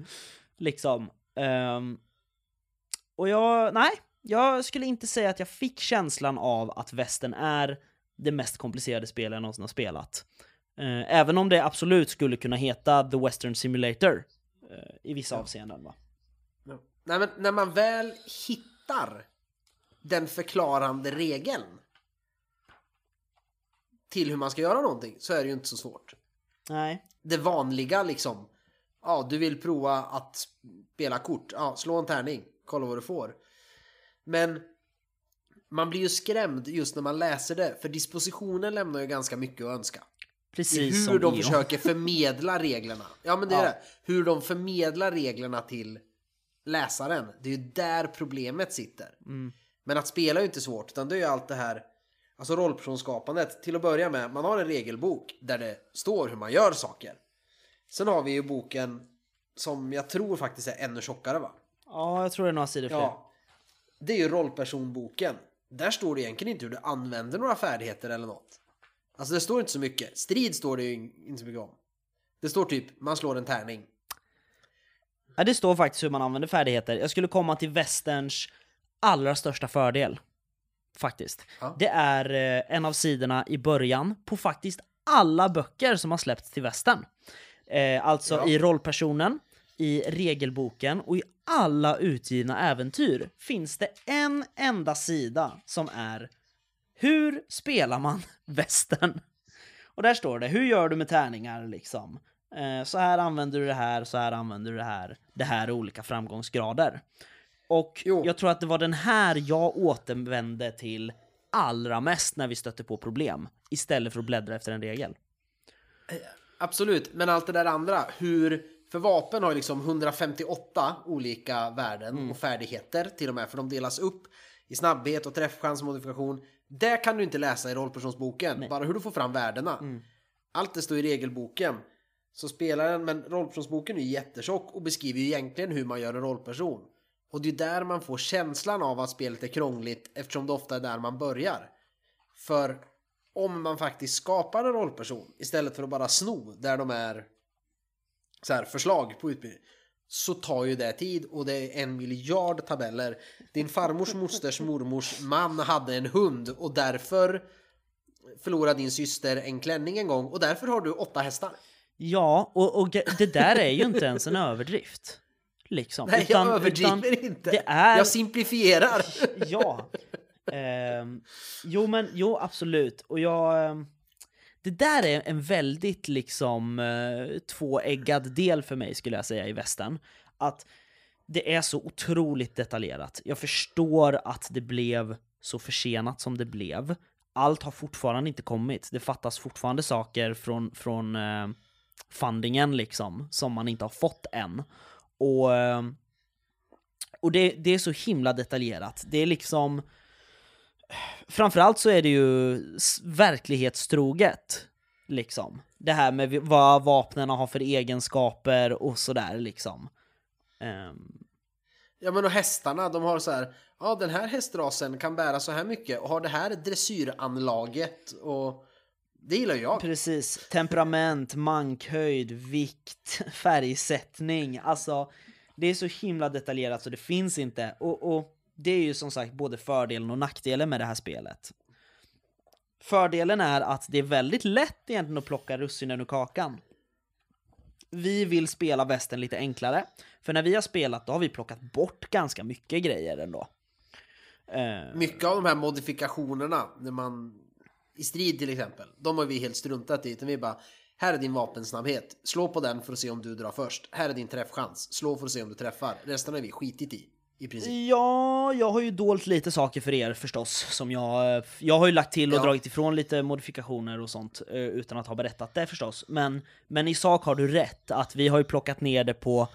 Liksom. Ehm, och jag, nej, jag skulle inte säga att jag fick känslan av att västern är det mest komplicerade spel jag någonsin har spelat. Eh, även om det absolut skulle kunna heta The Western Simulator eh, i vissa avseenden. Va? Ja. Nej, men när man väl hittar den förklarande regeln till hur man ska göra någonting så är det ju inte så svårt. Nej. Det vanliga liksom. Ja, du vill prova att spela kort. Ja, slå en tärning. Kolla vad du får. Men man blir ju skrämd just när man läser det. För dispositionen lämnar ju ganska mycket att önska. Precis hur de försöker förmedla reglerna. Ja, men det är Ja. det. Hur de förmedlar reglerna till läsaren. Det är ju där problemet sitter. Mm. Men att spela är ju inte svårt, utan det är ju allt det här Alltså rollpersonskapandet. Till att börja med, man har en regelbok där det står hur man gör saker. Sen har vi ju boken som jag tror faktiskt är ännu tjockare va? Ja, jag tror det är några sidor fler. Ja. Det är ju rollpersonboken. Där står det egentligen inte hur du använder några färdigheter eller något. Alltså det står inte så mycket. Strid står det ju inte så mycket om. Det står typ, man slår en tärning. Ja, det står faktiskt hur man använder färdigheter. Jag skulle komma till västerns allra största fördel. Faktiskt. Ja. Det är eh, en av sidorna i början på faktiskt alla böcker som har släppts till västern. Eh, alltså Ja. i rollpersonen, i regelboken och i alla utgivna äventyr finns det en enda sida som är Hur spelar man västern? Och där står det, hur gör du med tärningar liksom? Eh, så här använder du det här, så här använder du det här. Det här är olika framgångsgrader. Och Jo. jag tror att det var den här jag återvände till allra mest när vi stötte på problem. Istället för att bläddra efter en regel. Absolut, men allt det där andra, hur... För vapen har ju liksom 158 olika värden Mm. och färdigheter till och med, för de delas upp i snabbhet och träffchans och modifikation. Det kan du inte läsa i rollpersonsboken, bara hur du får fram värdena. Mm. Allt det står i regelboken. Så spelaren, men rollpersonsboken är ju jättetjock och beskriver ju egentligen hur man gör en rollperson. Och det är där man får känslan av att spelet är krångligt eftersom det ofta är där man börjar. För om man faktiskt skapar en rollperson istället för att bara sno där de är så här, förslag på utbildning så tar ju det tid och det är en miljard tabeller. Din farmors mosters mormors man hade en hund och därför förlorade din syster en klänning en gång och därför har du åtta hästar. Ja, och, och det där är ju inte ens en överdrift. Liksom. Nej, Utan- jag överdriver utan inte. Det är... Jag simplifierar. Ja. Ehm, jo men, jo absolut. Och jag... Ehm, det där är en väldigt liksom eh, tvåeggad del för mig skulle jag säga i västern. Att det är så otroligt detaljerat. Jag förstår att det blev så försenat som det blev. Allt har fortfarande inte kommit. Det fattas fortfarande saker från, från eh, fundingen liksom, som man inte har fått än. Och, ehm, och det, det är så himla detaljerat. Det är liksom... Framförallt så är det ju verklighetstroget. Liksom. Det här med vad vapnen har för egenskaper och sådär liksom. Ehm, Ja men och hästarna, de har så här, ja den här hästrasen kan bära så här mycket och har det här dressyranlaget och det gillar jag. Precis. Temperament, mankhöjd, vikt, färgsättning. Alltså, det är så himla detaljerat så det finns inte. Och, och det är ju som sagt både fördelen och nackdelen med det här spelet. Fördelen är att det är väldigt lätt egentligen att plocka russinen ur kakan. Vi vill spela västen lite enklare, för när vi har spelat då har vi plockat bort ganska mycket grejer ändå. Eh, mycket av de här modifikationerna när man i strid till exempel, de har vi helt struntat i. Utan vi bara, här är din vapensnabbhet. Slå på den för att se om du drar först. Här är din träffchans. Slå för att se om du träffar. Resten har vi skitit i. I princip. Ja, jag har ju dolt lite saker för er förstås. Som jag, jag har ju lagt till och Ja. dragit ifrån lite modifikationer och sånt eh, utan att ha berättat det förstås. Men, men i sak har du rätt att vi har ju plockat ner det på,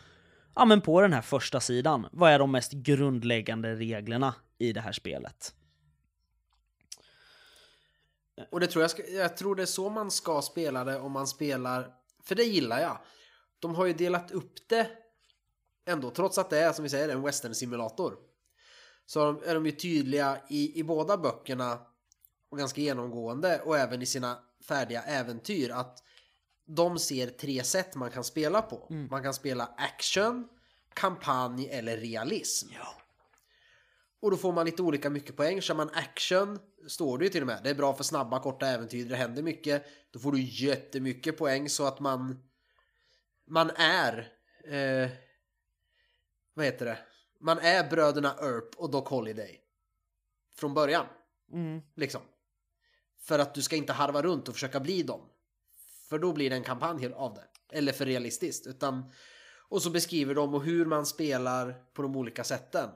ja, men på den här första sidan. Vad är de mest grundläggande reglerna i det här spelet? Och det tror jag, ska, jag tror det är så man ska spela det om man spelar, för det gillar jag. De har ju delat upp det ändå, trots att det är som vi säger en western simulator. Så är de ju tydliga i, i båda böckerna och ganska genomgående och även i sina färdiga äventyr att de ser tre sätt man kan spela på. Man kan spela action, kampanj eller realism. Ja. Och då får man lite olika mycket poäng. Kör man action, står det ju till och med. Det är bra för snabba, korta äventyr, det händer mycket. Då får du jättemycket poäng så att man... Man är... Eh, vad heter det? Man är bröderna Earp och Doc Holiday. Från början, Mm. liksom. För att du ska inte harva runt och försöka bli dem. För då blir det en kampanj av det. Eller för realistiskt. Utan, och så beskriver de och hur man spelar på de olika sätten.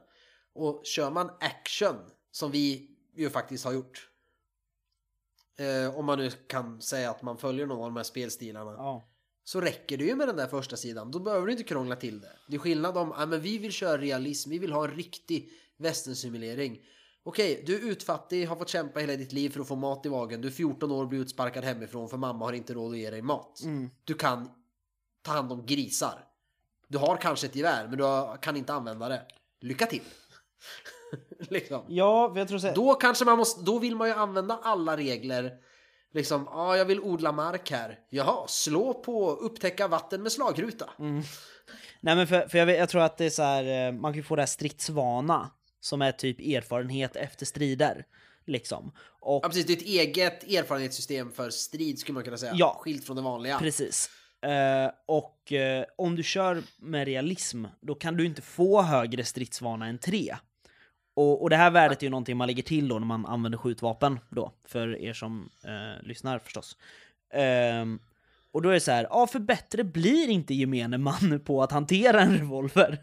Och kör man action, som vi ju faktiskt har gjort. Eh, om man nu kan säga att man följer någon av de här spelstilarna. Ja. Så räcker det ju med den där första sidan. Då behöver du inte krångla till det. Det är skillnad om, ja men vi vill köra realism, vi vill ha en riktig västernsimulering. Okej, du är utfattig, har fått kämpa hela ditt liv för att få mat i magen. Du är 14 år och blir utsparkad hemifrån för mamma har inte råd att ge dig mat. Mm. Du kan ta hand om grisar. Du har kanske ett gevär, men du kan inte använda det. Lycka till! liksom. Ja, jag tror så Då kanske man måste, då vill man ju använda alla regler. Liksom, ja ah, jag vill odla mark här. Jaha, slå på upptäcka vatten med slagruta. Nej men för, för jag, jag tror att det är så här, eh, man kan ju få det här stridsvana som är typ erfarenhet efter strider. Liksom. Och Ja precis, det är ett eget erfarenhetssystem för strid skulle man kunna säga. Ja. Skilt från det vanliga. Precis. Eh, och eh, om du kör med realism, då kan du inte få högre stridsvana än 3. Och, och det här värdet är ju någonting man lägger till då när man använder skjutvapen då, för er som eh, lyssnar förstås. Ehm, och då är det så här, ja för bättre blir inte gemene man på att hantera en revolver.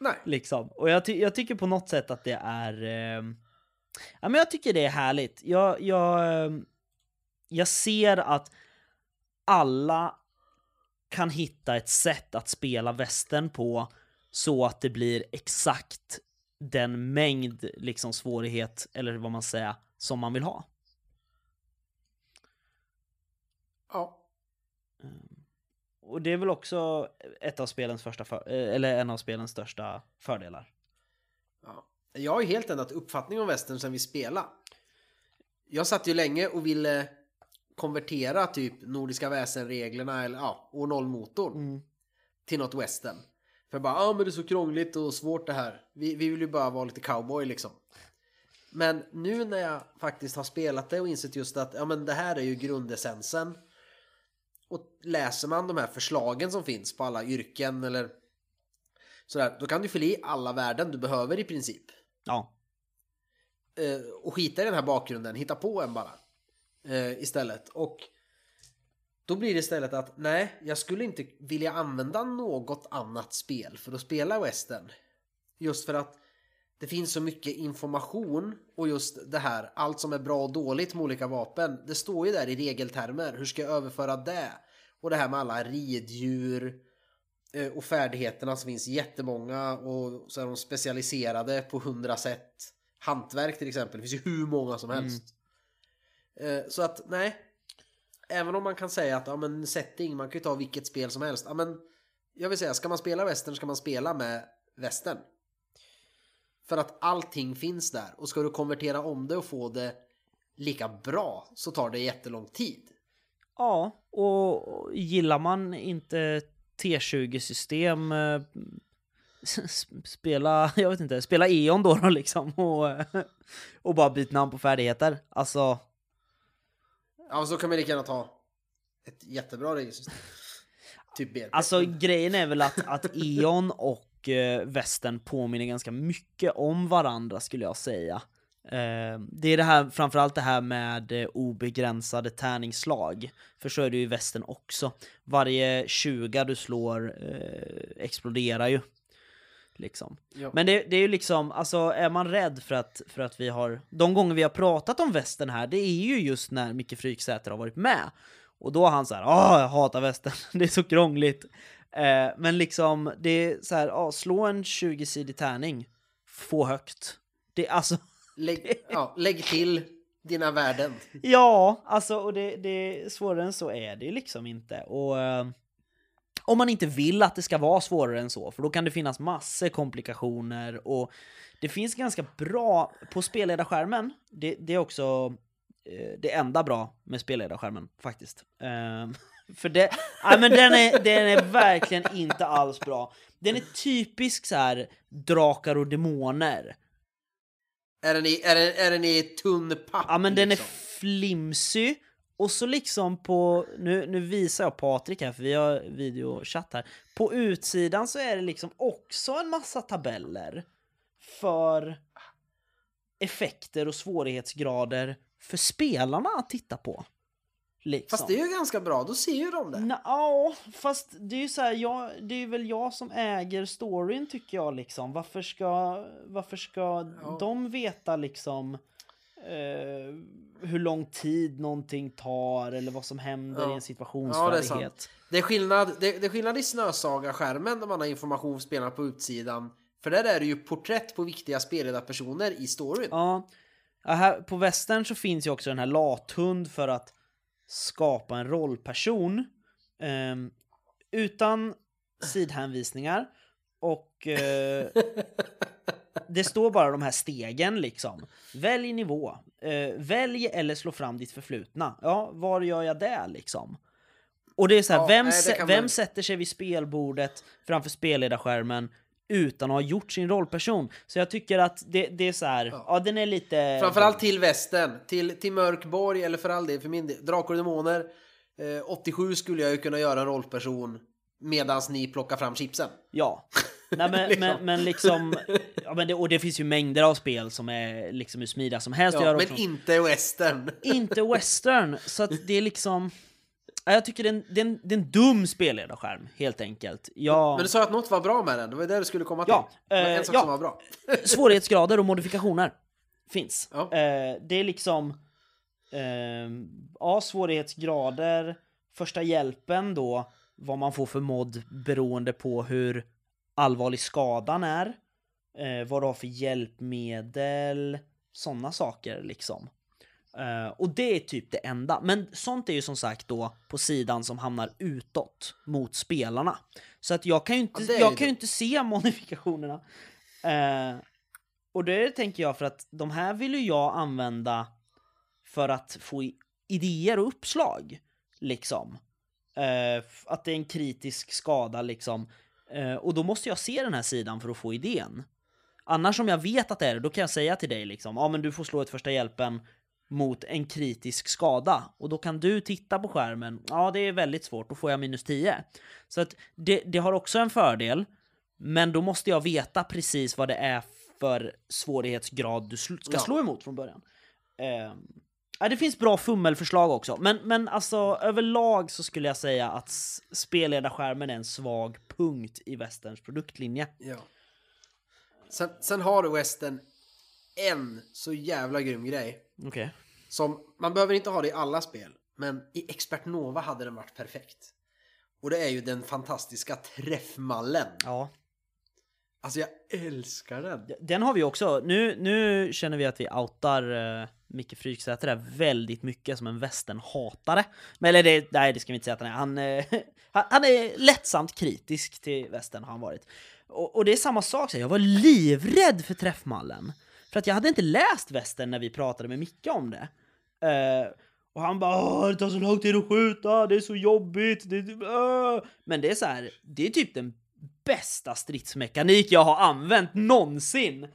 Nej. Liksom. Och jag, ty- jag tycker på något sätt att det är... Eh, ja, men jag tycker det är härligt. Jag, jag, eh, jag ser att alla kan hitta ett sätt att spela västern på så att det blir exakt den mängd liksom svårighet, eller vad man säger, som man vill ha. Ja. Och det är väl också ett av spelens första för, eh, eller en av spelens största fördelar. ja. Jag har ju helt ändrat uppfattning om västern sen vi spelade. Jag satt ju länge och ville konvertera typ Nordiska väsenreglerna eller ja, år 0 motorn till något western. För bara, ja ah, men det är så krångligt och svårt det här. Vi, vi vill ju bara vara lite cowboy liksom. Men nu när jag faktiskt har spelat det och insett just att ja men det här är ju grundessensen. Och läser man de här förslagen som finns på alla yrken eller sådär, då kan du fylla i alla värden du behöver i princip. Ja. eh, och skita i den här bakgrunden, hitta på en bara. Eh, istället. Och då blir det istället att nej, jag skulle inte vilja använda något annat spel för att spela western. Just för att det finns så mycket information och just det här, allt som är bra och dåligt med olika vapen. Det står ju där i regeltermer, hur ska jag överföra det? Och det här med alla riddjur eh, och färdigheterna som finns jättemånga och så är de specialiserade på hundra sätt. Hantverk till exempel, det finns ju hur många som helst. Mm. Så att nej, även om man kan säga att ja, men setting, man kan ju ta vilket spel som helst. Ja, men jag vill säga, ska man spela västern ska man spela med västern. För att allting finns där och ska du konvertera om det och få det lika bra så tar det jättelång tid. Ja, och gillar man inte T20-system eh, spela, jag vet inte, spela E.ON då, då liksom och, och bara byta namn på färdigheter. Alltså... Ja, så kan man lika gärna ta ett jättebra regelsystem. typ BP. Alltså grejen är väl att, att E.ON och eh, påminner ganska mycket om varandra skulle jag säga. Eh, det är det här, framförallt det här med eh, obegränsade tärningsslag. För så är det ju i västern också. Varje 20 du slår eh, exploderar ju. Liksom. Men det, det är ju liksom, alltså är man rädd för att, för att vi har... De gånger vi har pratat om västern här, det är ju just när Micke Fryksäter har varit med. Och då har han så här, åh jag hatar västern, det är så krångligt. Eh, men liksom, det är så här, åh, slå en 20-sidig tärning, få högt. Det, alltså... Lägg, ja, lägg till dina värden. Ja, alltså och det, det svårare än så är det liksom inte. Och... Eh, om man inte vill att det ska vara svårare än så, för då kan det finnas massor komplikationer och det finns ganska bra på spelledarskärmen. Det, det är också eh, det enda bra med spelledarskärmen faktiskt. Eh, för det, nej, men den är, den är verkligen inte alls bra. Den är typisk så här drakar och demoner. Är den i, är den, är den i tunn papp? Ja men den liksom? är flimsy och så liksom på, nu, nu visar jag Patrik här för vi har videochatt här. På utsidan så är det liksom också en massa tabeller för effekter och svårighetsgrader för spelarna att titta på. Liksom. Fast det är ju ganska bra, då ser ju de det. Ja, fast det är ju så här, jag, det är väl jag som äger storyn tycker jag liksom. Varför ska, varför ska ja. de veta liksom eh, hur lång tid någonting tar eller vad som händer ja. i en situationsfärdighet. Ja, det, är det, är skillnad, det, det, är skillnad i Snösaga-skärmen när man har information spelarna på utsidan. För där är det ju porträtt på viktiga spelledarpersoner i storyn. Ja. ja här, på västern så finns ju också den här lathund för att skapa en rollperson. Eh, utan sidhänvisningar. Och eh, det står bara de här stegen liksom. Välj nivå. Eh, välj eller slå fram ditt förflutna. Ja, var gör jag det liksom? Och det är så här, ja, vem, nej, vem man... sätter sig vid spelbordet framför spelledarskärmen utan att ha gjort sin rollperson? Så jag tycker att det, det är så här, ja. ja. den är lite... Framförallt till västern, till, till Mörkborg eller för all del, för min del, Drakar och Demoner. Eh, 87 skulle jag ju kunna göra en rollperson medans ni plockar fram chipsen. Ja, Nej, men, liksom. Men, men liksom, ja, men det, och det finns ju mängder av spel som är liksom hur smidiga som helst. Ja, men också. inte western. Inte western, så att det är liksom... Jag tycker det är en, det är en, det är en dum spelledarskärm, helt enkelt. Jag... Men du sa att något var bra med den, det var det du skulle komma till. Ja, eh, en sak ja. som var bra. Svårighetsgrader och modifikationer finns. Ja. Eh, det är liksom... Eh, ja, svårighetsgrader, första hjälpen då, vad man får för mod beroende på hur allvarlig skadan är, eh, vad du har för hjälpmedel, sådana saker liksom. Uh, och det är typ det enda. Men sånt är ju som sagt då på sidan som hamnar utåt mot spelarna. Så att jag kan ju inte, ja, jag kan ju inte se modifikationerna. Uh, och det tänker jag för att de här vill ju jag använda för att få idéer och uppslag. Liksom. Uh, att det är en kritisk skada liksom. Eh, och då måste jag se den här sidan för att få idén. Annars om jag vet att det är det, då kan jag säga till dig liksom, ja men du får slå ett första hjälpen mot en kritisk skada. Och då kan du titta på skärmen, ja det är väldigt svårt, då får jag minus 10. Så att det, det har också en fördel, men då måste jag veta precis vad det är för svårighetsgrad du sl- ska slå emot från början. Eh, ja, det finns bra fummelförslag också, men, men alltså överlag så skulle jag säga att spelledarskärmen är en svag punkt i västerns produktlinje. Ja. Sen, sen har Western en så jävla grym grej. Okej. Som, man behöver inte ha det i alla spel, men i Expert Nova hade den varit perfekt. Och det är ju den fantastiska träffmallen. Ja. Alltså jag älskar den. Den har vi också. Nu, nu känner vi att vi outar uh, Micke Fryksäter där väldigt mycket som en västernhatare. Men eller det, nej, det ska vi inte säga att han är. Han, eh, han, han är lättsamt kritisk till västern har han varit. Och, och det är samma sak, så jag var livrädd för träffmallen. För att jag hade inte läst västern när vi pratade med Micke om det. Uh, och han bara "Åh, det tar så lång tid att skjuta, det är så jobbigt. Det, det. Men det är så här, det är typ den bästa stridsmekanik jag har använt någonsin.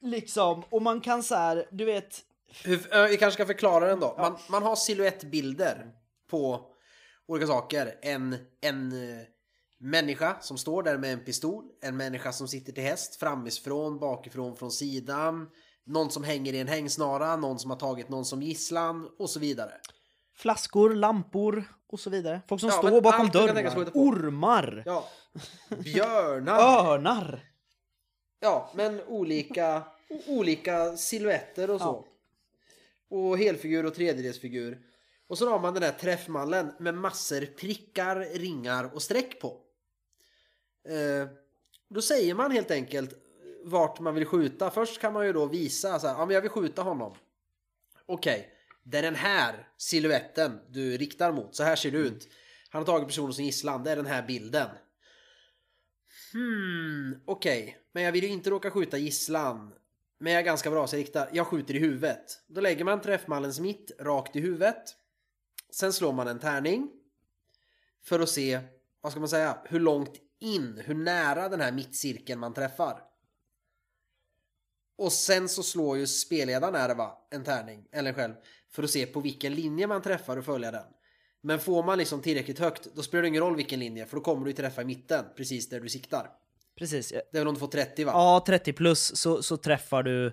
Liksom, och man kan så här, du vet, Hur, ö, vi kanske ska förklara den då. Man, man har silhuettbilder på olika saker. En, en eh, människa som står där med en pistol. En människa som sitter till häst framifrån, bakifrån, från sidan. Någon som hänger i en hängsnara, någon som har tagit någon som gisslan och så vidare. Flaskor, lampor och så vidare. Folk som Ja, står bakom dörrar, ormar, Ja, björnar. örnar. Ja, men olika, olika silhuetter och så. Och helfigur och tredjedelsfigur. Och så har man den här träffmallen med massor prickar, ringar och streck på. Eh, då säger man helt enkelt vart man vill skjuta. Först kan man ju då visa så här, ja men jag vill skjuta honom. Okej, det är den här siluetten du riktar mot. Så här ser det ut. Han har tagit personen som gisslan, det är den här bilden. Hmm, okej. Men jag vill ju inte råka skjuta gisslan. Men jag är ganska bra så jag riktar. Jag skjuter i huvudet. Då lägger man träffmallens mitt rakt i huvudet. Sen slår man en tärning. För att se, vad ska man säga, hur långt in, hur nära den här mittcirkeln man träffar. Och sen så slår ju spelledaren är det va, en tärning, eller själv, för att se på vilken linje man träffar och följa den. Men får man liksom tillräckligt högt, då spelar det ingen roll vilken linje, för då kommer du träffa i mitten, precis där du siktar. Precis. Det är väl om du får 30 va? Ja, 30 plus så, så träffar du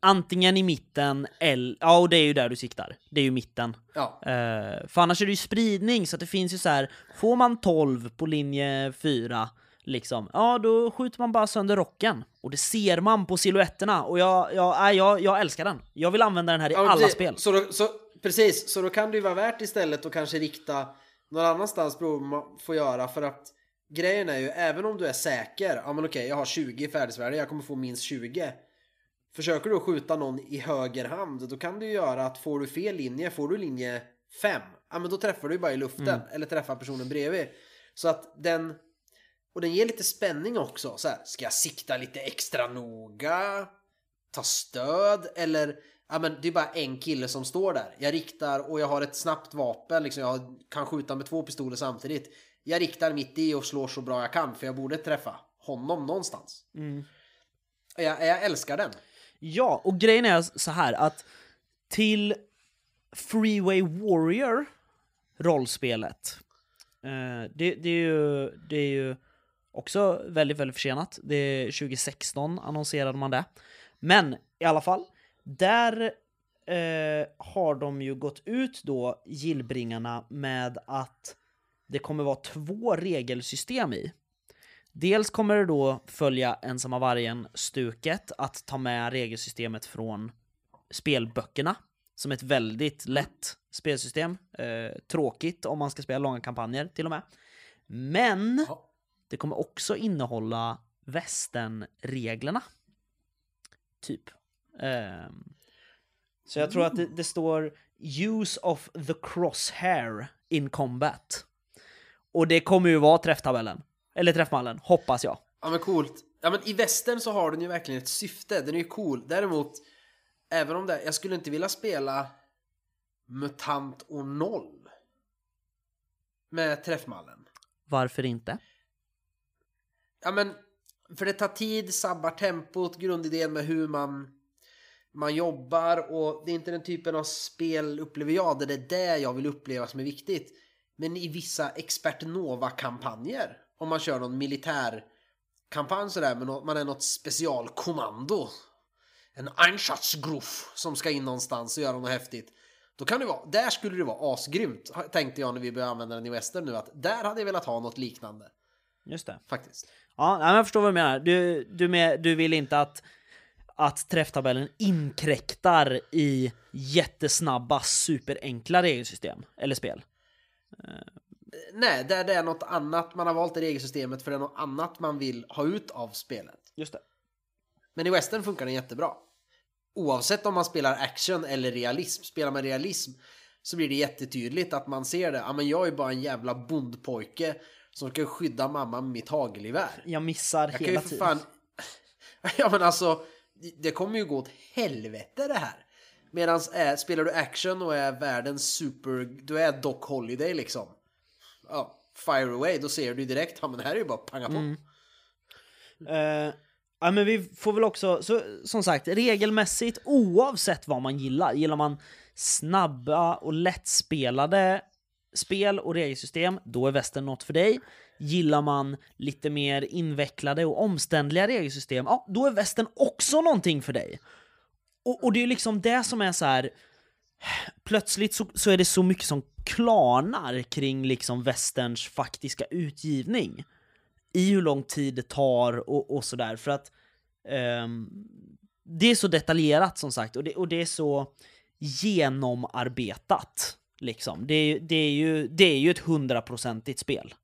antingen i mitten eller... Ja, och det är ju där du siktar. Det är ju mitten. Ja. Eh, för annars är det ju spridning, så att det finns ju så här. Får man 12 på linje 4, liksom, ja då skjuter man bara sönder rocken. Och det ser man på siluetterna. Och jag, jag, jag, jag älskar den. Jag vill använda den här i Ja, alla precis. spel. Så, då, så, precis, så då kan det ju vara värt istället att kanske rikta någon annanstans man får göra för att grejen är ju även om du är säker, ja men okej jag har 20 i färdighetsvärde, jag kommer få minst 20. Försöker du att skjuta någon i höger hand, då kan du ju göra att får du fel linje, får du linje 5, ja men då träffar du ju bara i luften Mm. eller träffar personen bredvid. Så att den, och den ger lite spänning också. Så här, ska jag sikta lite extra noga? Ta stöd? Eller, ja men det är bara en kille som står där. Jag riktar och jag har ett snabbt vapen, liksom jag kan skjuta med två pistoler samtidigt. Jag riktar mitt i och slår så bra jag kan, för jag borde träffa honom någonstans. Mm. Jag, jag älskar den. Ja, och grejen är så här att till Freeway Warrior rollspelet. Eh, det, det, är ju, det är ju också väldigt, väldigt försenat. Det är 2016 annonserade man det. Men i alla fall, där eh, har de ju gått ut då, gillbringarna, med att det kommer vara två regelsystem i. Dels kommer det då följa ensamma vargen-stuket, att ta med regelsystemet från spelböckerna, som ett väldigt lätt spelsystem. Eh, tråkigt om man ska spela långa kampanjer till och med. Men Ja det kommer också innehålla västernreglerna. Typ. Ehm, så jag tror att det, det står Use of the crosshair in combat. Och det kommer ju vara träfftabellen. Eller träffmallen, hoppas jag. Ja men coolt. Ja men i västern så har den ju verkligen ett syfte. Den är ju cool. Däremot, även om det, jag skulle inte vilja spela MUTANT och noll. Med träffmallen. Varför inte? Ja men, för det tar tid, sabbar tempot, grundidén med hur man man jobbar och det är inte den typen av spel upplever jag där det är det jag vill uppleva som är viktigt. Men i vissa expert Nova-kampanjer, om man kör någon militär kampanj sådär, men man är något specialkommando. En Einsatzgrupp som ska in någonstans och göra något häftigt. Då kan det vara, där skulle det vara asgrymt, tänkte jag när vi började använda den i Western nu, att där hade jag velat ha något liknande. Just det. Faktiskt. Ja, jag förstår vad du menar. Du, du, med, du vill inte att, att träfftabellen inkräktar i jättesnabba, superenkla regelsystem eller spel. Nej, där det är något annat, man har valt det regelsystemet för det är något annat man vill ha ut av spelet. Just det. Men i Western funkar den jättebra. Oavsett om man spelar action eller realism. Spelar man realism så blir det jättetydligt att man ser det. Ja, men jag är bara en jävla bondpojke som ska skydda mamma med mitt hagelgevär. Jag missar Jag hela tiden. fan... Ja men alltså, det kommer ju gå åt helvete det här. Medan äh, spelar du action och är världens super... Du är Doc Holiday liksom. Ja, fire away, då ser du direkt, ja men det här är ju bara panga på. Mm. Eh, ja, men vi får väl också, så, som sagt, regelmässigt oavsett vad man gillar, gillar man snabba och lättspelade spel och regelsystem, då är västern något för dig. Gillar man lite mer invecklade och omständliga regelsystem, ja, då är västern också någonting för dig. Och, och det är liksom det som är så här. Plötsligt så, så är det så mycket som klarnar kring liksom västerns faktiska utgivning i hur lång tid det tar och, och sådär. För att um, det är så detaljerat som sagt och det, och det är så genomarbetat. Liksom. Det, är, det, är ju, det är ju ett hundraprocentigt spel.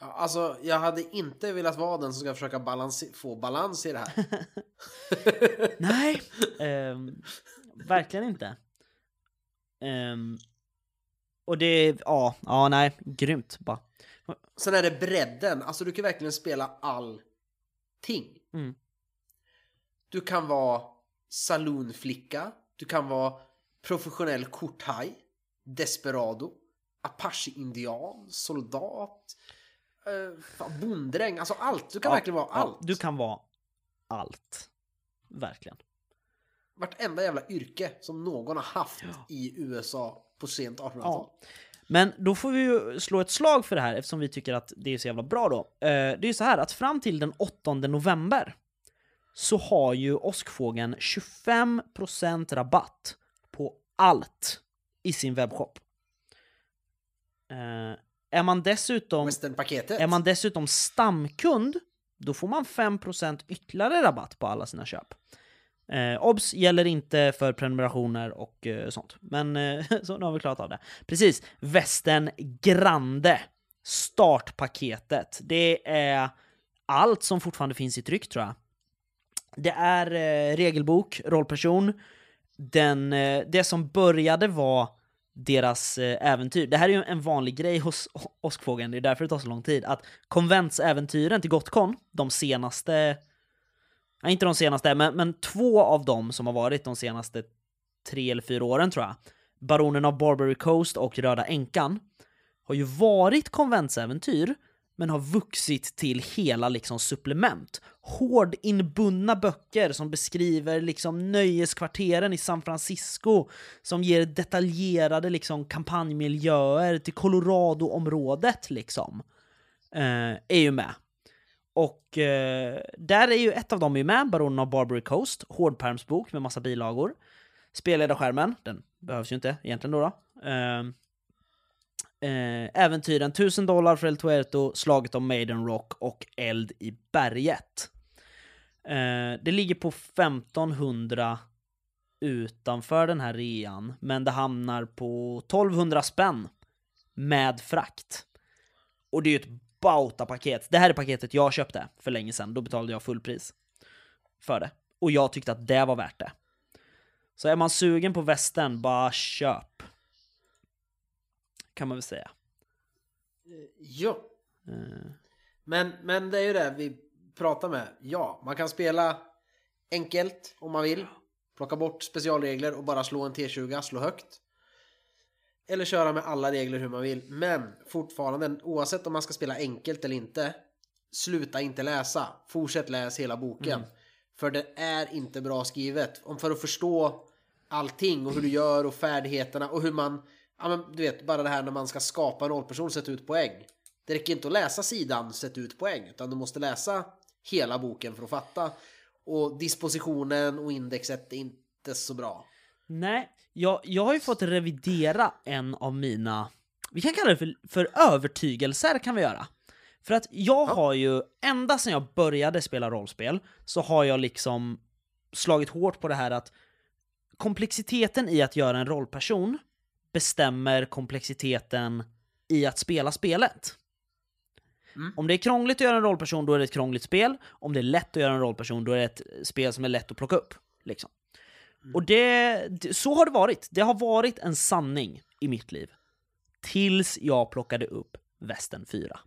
Alltså, jag hade inte velat vara den som ska försöka balans, få balans i det här. Nej, ehm, verkligen inte. Ehm, och det ja, ja, nej, grymt bara. Sen är det bredden, alltså du kan verkligen spela allting. Mm. Du kan vara saloonflicka, du kan vara professionell korthaj, desperado, apache-indian, soldat, eh, bonddräng, alltså allt. Du kan Ja, verkligen vara ja, allt. Du kan vara allt. Verkligen. Vartenda jävla yrke som någon har haft i USA på sent 1800-tal. Ja. Men då får vi ju slå ett slag för det här eftersom vi tycker att det är så jävla bra då. Eh, det är ju så här att fram till den 8 november så har ju Åskfågeln 25% rabatt allt i sin webbshop. Eh, är man dessutom är man dessutom stamkund, då får man 5% ytterligare rabatt på alla sina köp. Eh, obs gäller inte för prenumerationer och eh, sånt. Men eh, så nu har vi klarat av det. Precis, Västern Grande. Startpaketet. Det är allt som fortfarande finns i tryck tror jag. Det är eh, regelbok, rollperson. Den, eh, det som började var deras eh, äventyr. Det här är ju en vanlig grej hos Åskfågeln, det är därför det tar så lång tid. Att konventsäventyren till Gotcon, de senaste Ja, inte de senaste, men, men två av dem som har varit de senaste tre eller fyra åren tror jag. Baronen av Barbary Coast och Röda Änkan har ju varit konventsäventyr, men har vuxit till hela liksom supplement. Hårdinbundna böcker som beskriver liksom nöjeskvarteren i San Francisco, som ger detaljerade liksom kampanjmiljöer till Colorado-området liksom. Eh, är ju med. Och eh, där är ju ett av dem är ju med, Baronen av Barbary Coast, hårdpermsbok med massa bilagor. Spelledarskärmen, den behövs ju inte egentligen då. då. Eh, eh, äventyren 1000 dollar för El Tuerto, Slaget om Maiden Rock och Eld i berget. Eh, det ligger på 1500 utanför den här rean, men det hamnar på 1200 spänn med frakt. Och det är ju ett Bauta-paket. Det här är paketet jag köpte för länge sedan. Då betalade jag fullpris för det. Och jag tyckte att det var värt det. Så är man sugen på västern, bara köp. Kan man väl säga. Ja. Eh, Men, men det är ju det vi pratar med. Ja, man kan spela enkelt om man vill. Plocka bort specialregler och bara slå en T20, slå högt. Eller köra med alla regler hur man vill. Men fortfarande, oavsett om man ska spela enkelt eller inte. Sluta inte läsa. Fortsätt läs hela boken. För det är inte bra skrivet. Om för att förstå allting och hur du gör och färdigheterna och hur man... Ja men du vet, bara det här när man ska skapa en rollperson sätta ut poäng. Det räcker inte att läsa sidan sett ut poäng, utan du måste läsa hela boken för att fatta. Och dispositionen och indexet är inte så bra. Nej, jag, jag har ju fått revidera en av mina, vi kan kalla det för, för övertygelser kan vi göra. För att jag Ja. har ju, ända sedan jag började spela rollspel, så har jag liksom slagit hårt på det här att komplexiteten i att göra en rollperson bestämmer komplexiteten i att spela spelet. Mm. Om det är krångligt att göra en rollperson, då är det ett krångligt spel. Om det är lätt att göra en rollperson, då är det ett spel som är lätt att plocka upp. Liksom. Och det, så har det varit. Det har varit en sanning i mitt liv. Tills jag plockade upp Västern 4.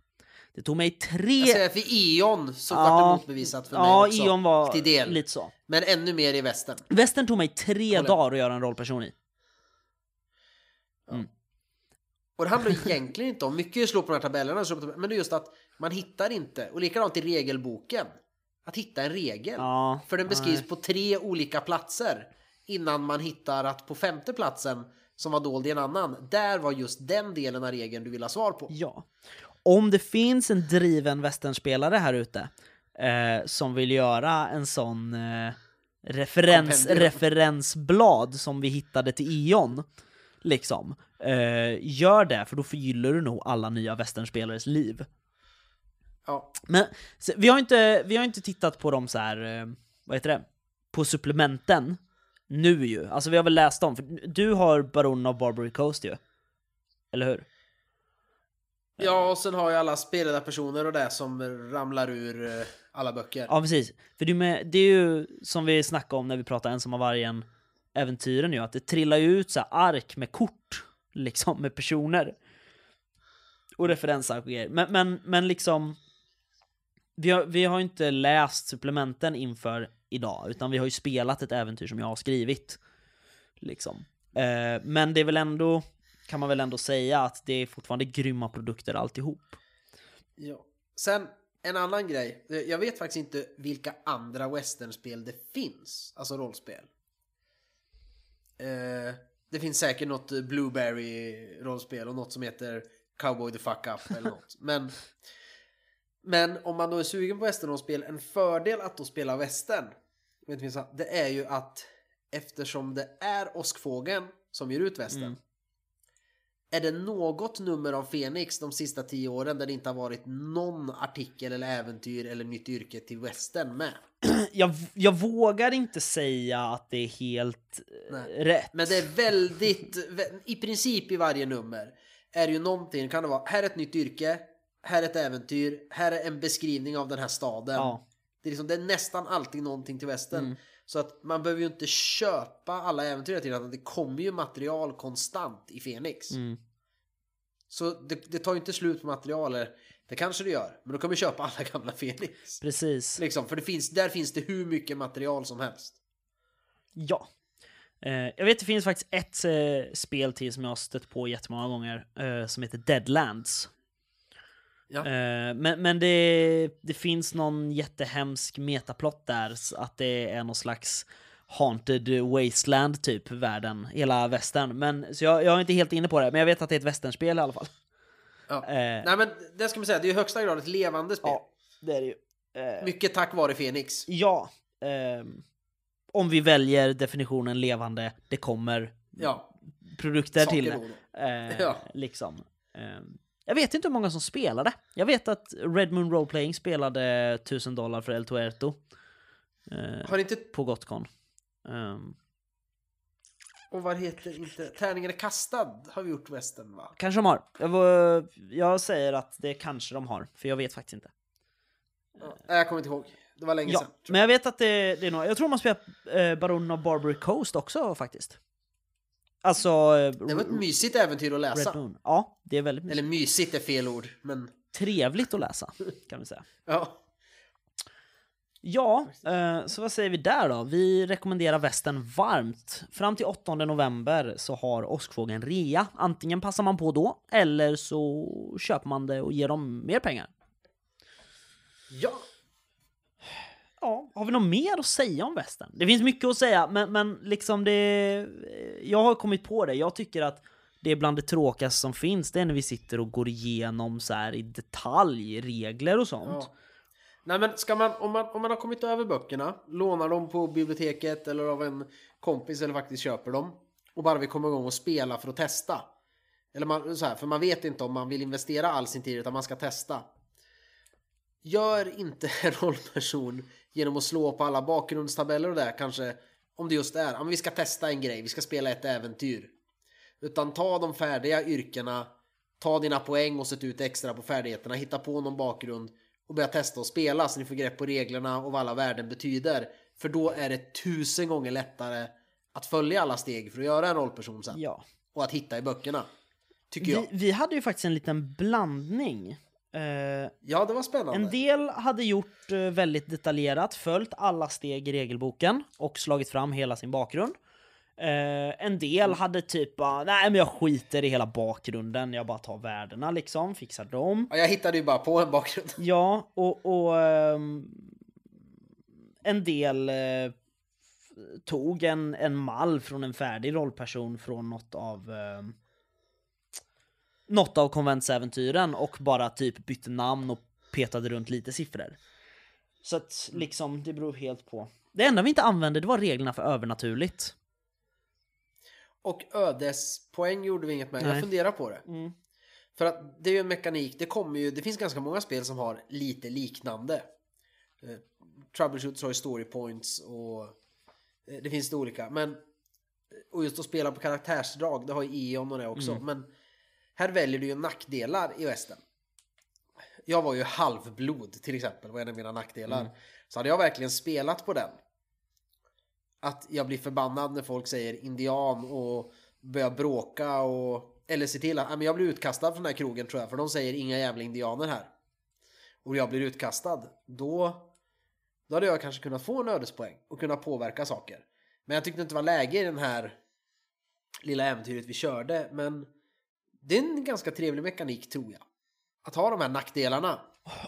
Det tog mig tre... Jag säger för Ion så vart det motbevisat för mig ja, också. Ion var lite så. Men ännu mer i västern. Västern tog mig tre Håller. dagar att göra en rollperson i. Och det handlar egentligen inte om, mycket slå på de här tabellerna, men det är just att man hittar inte, och likadant i regelboken, att hitta en regel. Ja, För den beskrivs nej. på tre olika platser innan man hittar att på femte platsen som var dold i en annan, där var just den delen av regeln du vill ha svar på. Ja. Om det finns en driven västernspelare här ute eh, som vill göra en sån eh, referens, referensblad som vi hittade till Ion, liksom, eh, gör det, för då förgyller du nog alla nya västernspelares liv. Ja, Men så, vi, har inte, vi har inte tittat på dem så här, eh, vad heter det, på supplementen nu ju. Alltså vi har väl läst dem, för du har Baronen av Barbary Coast ju. Eller hur? ja och sen har jag alla spelade personer och det som ramlar ur eh, alla böcker. Ja, precis. För det är, med, det är ju som vi snackade om när vi pratade ensam av vargen äventyren ju, att det trillar ju ut så här ark med kort, liksom, med personer. Och referensark och grejer. Men, men, men liksom, vi har, vi har inte läst supplementen inför idag, utan vi har ju spelat ett äventyr som jag har skrivit. Liksom. Eh, men det är väl ändå, kan man väl ändå säga att det är fortfarande grymma produkter alltihop. Ja. Sen en annan grej. Jag vet faktiskt inte vilka andra westernspel det finns. Alltså rollspel. Eh, det finns säkert något Blueberry-rollspel och något som heter Cowboy the fuck up eller något. Men, men om man då är sugen på westernrollspel, en fördel att då spela vad, det är ju att eftersom det är Åskfågeln som ger ut western Mm. Är det något nummer av Fenix de sista tio åren där det inte har varit någon artikel eller äventyr eller nytt yrke till western med? Jag, jag vågar inte säga att det är helt eh, Nej. rätt. Men det är väldigt, vä- i princip i varje nummer är det ju någonting, kan det vara, här är ett nytt yrke, här är ett äventyr, här är en beskrivning av den här staden. Ja. Det, är liksom, det är nästan alltid någonting till western. Mm. Så att man behöver ju inte köpa alla äventyr tiden, utan det kommer ju material konstant i Fenix. Mm. Så det, det tar ju inte slut på material, eller det kanske det gör, men då kan man köpa alla gamla Fenix. Precis. Liksom, för det finns, där finns det hur mycket material som helst. Ja. Eh, jag vet det finns faktiskt ett eh, spel till som jag har stött på jättemånga gånger eh, som heter Deadlands. Ja. Eh, men men det, det finns någon jättehemsk metaplott där, att det är någon slags Haunted Wasteland typ, världen, hela västern. Men, så jag, jag är inte helt inne på det, men jag vet att det är ett västernspel i alla fall. Ja. Eh, Nej men det ska man säga, det är i högsta grad ett levande spel. ja, det är det ju. Eh, Mycket tack vare Fenix. ja. ehm, om vi väljer definitionen levande, det kommer Ja, produkter saker till det. Eh, Ja. Liksom. Jag vet inte hur många som spelade. Jag vet att Red Moon Roleplaying spelade 1000 dollar för El Tuerto eh, Har inte, på Gotcon. Ehm, och vad heter inte, Tärningen är kastad har vi gjort western va? kanske de har. Jag, jag säger att det kanske de har, för jag vet faktiskt inte. Ja. Jag kommer inte ihåg. Det var länge Ja, sedan. men jag vet att det, det är några. Jag tror de har spelat eh, Baronen av Barbary Coast också faktiskt. Alltså... eh, Det var ett mysigt äventyr att läsa. Ja, det är väldigt mysigt. Eller mysigt är fel ord, men Trevligt att läsa, kan vi säga. ja. Ja, eh, så vad säger vi där då? Vi rekommenderar västen varmt. Fram till 8 november så har Åskfågeln rea. Antingen passar man på då, eller så köper man det och ger dem mer pengar. Ja, Ja, har vi något mer att säga om västern? Det finns mycket att säga, men, men liksom det... Eh, jag har kommit på det. Jag tycker att det är bland det tråkigaste som finns, det är när vi sitter och går igenom så här i detalj regler och sånt. Ja. Nej men ska man om, man, om man har kommit över böckerna, lånar dem på biblioteket eller av en kompis eller faktiskt köper dem och bara vill komma igång och spela för att testa. Eller man, så här, för man vet inte om man vill investera all sin tid utan man ska testa. Gör inte en rollperson genom att slå på alla bakgrundstabeller och det kanske om det just är, ja, men vi ska testa en grej, vi ska spela ett äventyr. Utan ta de färdiga yrkena, ta dina poäng och sätt ut extra på färdigheterna, hitta på någon bakgrund och börja testa och spela så ni får grepp på reglerna och vad alla värden betyder. För då är det tusen gånger lättare att följa alla steg för att göra en rollperson sen. Ja. Och att hitta i böckerna. Tycker jag. Vi, vi hade ju faktiskt en liten blandning. Eh, Ja, det var spännande. En del hade gjort eh, väldigt detaljerat, följt alla steg i regelboken och slagit fram hela sin bakgrund. Eh, en del hade typ bara, nej men jag skiter i hela bakgrunden, jag bara tar värdena liksom, fixar dem. Ja, jag hittade ju bara på en bakgrund. Ja, och, och ehm, en del tog en, en mall från en färdig rollperson från något av ehm, något av konventsäventyren och bara typ bytte namn och petade runt lite siffror. Så att liksom, det beror helt på. Det enda vi inte använde, det var reglerna för övernaturligt. Och ödespoäng gjorde vi inget med. Jag Nej. funderar på det. Mm. För att det är ju en mekanik, det kommer ju, det finns ganska många spel som har lite liknande. Eh, Troubleshooters har ju story points och eh, det finns det olika. Men, och just att spela på karaktärsdrag, det har ju Eon och det också. Men här väljer du ju nackdelar i västen. Jag var ju halvblod till exempel, var en av mina nackdelar. Så hade jag verkligen spelat på den. Att jag blir förbannad när folk säger indian och börjar bråka och eller se till att men jag blir utkastad från den här krogen tror jag för de säger inga jävla indianer här. Och jag blir utkastad. Då, då hade jag kanske kunnat få en ödespoäng och kunna påverka saker. Men jag tyckte inte det var läge i den här lilla äventyret vi körde. Men det är en ganska trevlig mekanik tror jag. Att ha de här nackdelarna.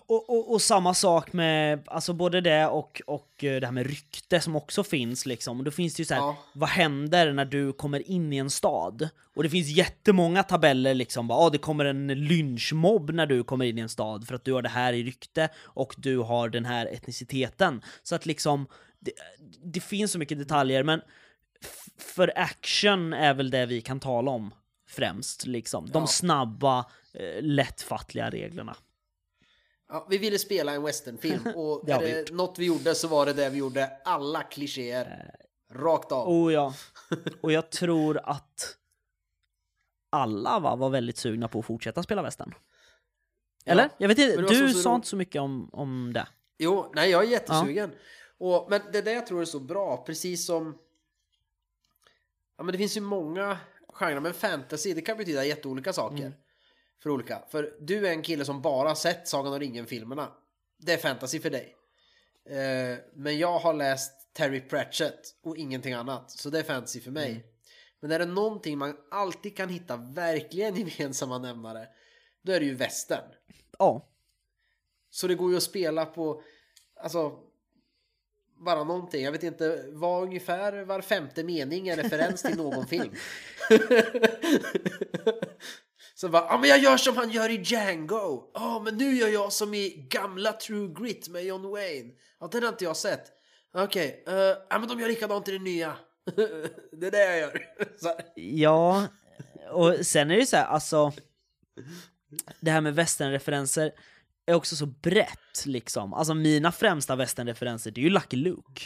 Och, och, och samma sak med alltså både det och, och eh, det här med rykte som också finns liksom. Då finns det ju så här, Ja. vad händer när du kommer in i en stad? Och det finns jättemånga tabeller liksom, bara, ah, det kommer en lynchmobb när du kommer in i en stad för att du har det här i rykte och du har den här etniciteten. Så att liksom, det, det finns så mycket detaljer, men för action är väl det vi kan tala om främst liksom. De Ja. snabba, eh, lättfattliga reglerna. Ja, vi ville spela en westernfilm och är vi det något vi gjorde så var det det vi gjorde. Alla klichéer. Rakt av. Oh ja. Och jag tror att alla va, var väldigt sugna på att fortsätta spela västern. Eller? Ja, Jag vet inte, du så- så sa ro- inte så mycket om, om det. Jo, nej jag är jättesugen. Och, men det är det jag tror är så bra, precis som... Ja men det finns ju många genrer, men fantasy det kan betyda jätteolika saker. För olika. För du är en kille som bara har sett Sagan om ringen-filmerna. Det är fantasy för dig. Eh, men jag har läst Terry Pratchett och ingenting annat. Så det är fantasy för mig. Men är det någonting man alltid kan hitta verkligen gemensamma nämnare, då är det ju västern. Ja. Så det går ju att spela på, alltså, bara någonting. Jag vet inte, vad ungefär var femte mening är referens till någon film. Så bara, ja men jag gör som han gör i Django. Ja men nu gör jag som i gamla True Grit med John Wayne. Ja den har inte jag sett. Okej, eh, ja men de gör likadant i det nya. det är det jag gör. Ja, och sen är det så här, alltså... Det här med västernreferenser är också så brett liksom. Alltså mina främsta västernreferenser, det är ju Lucky Luke.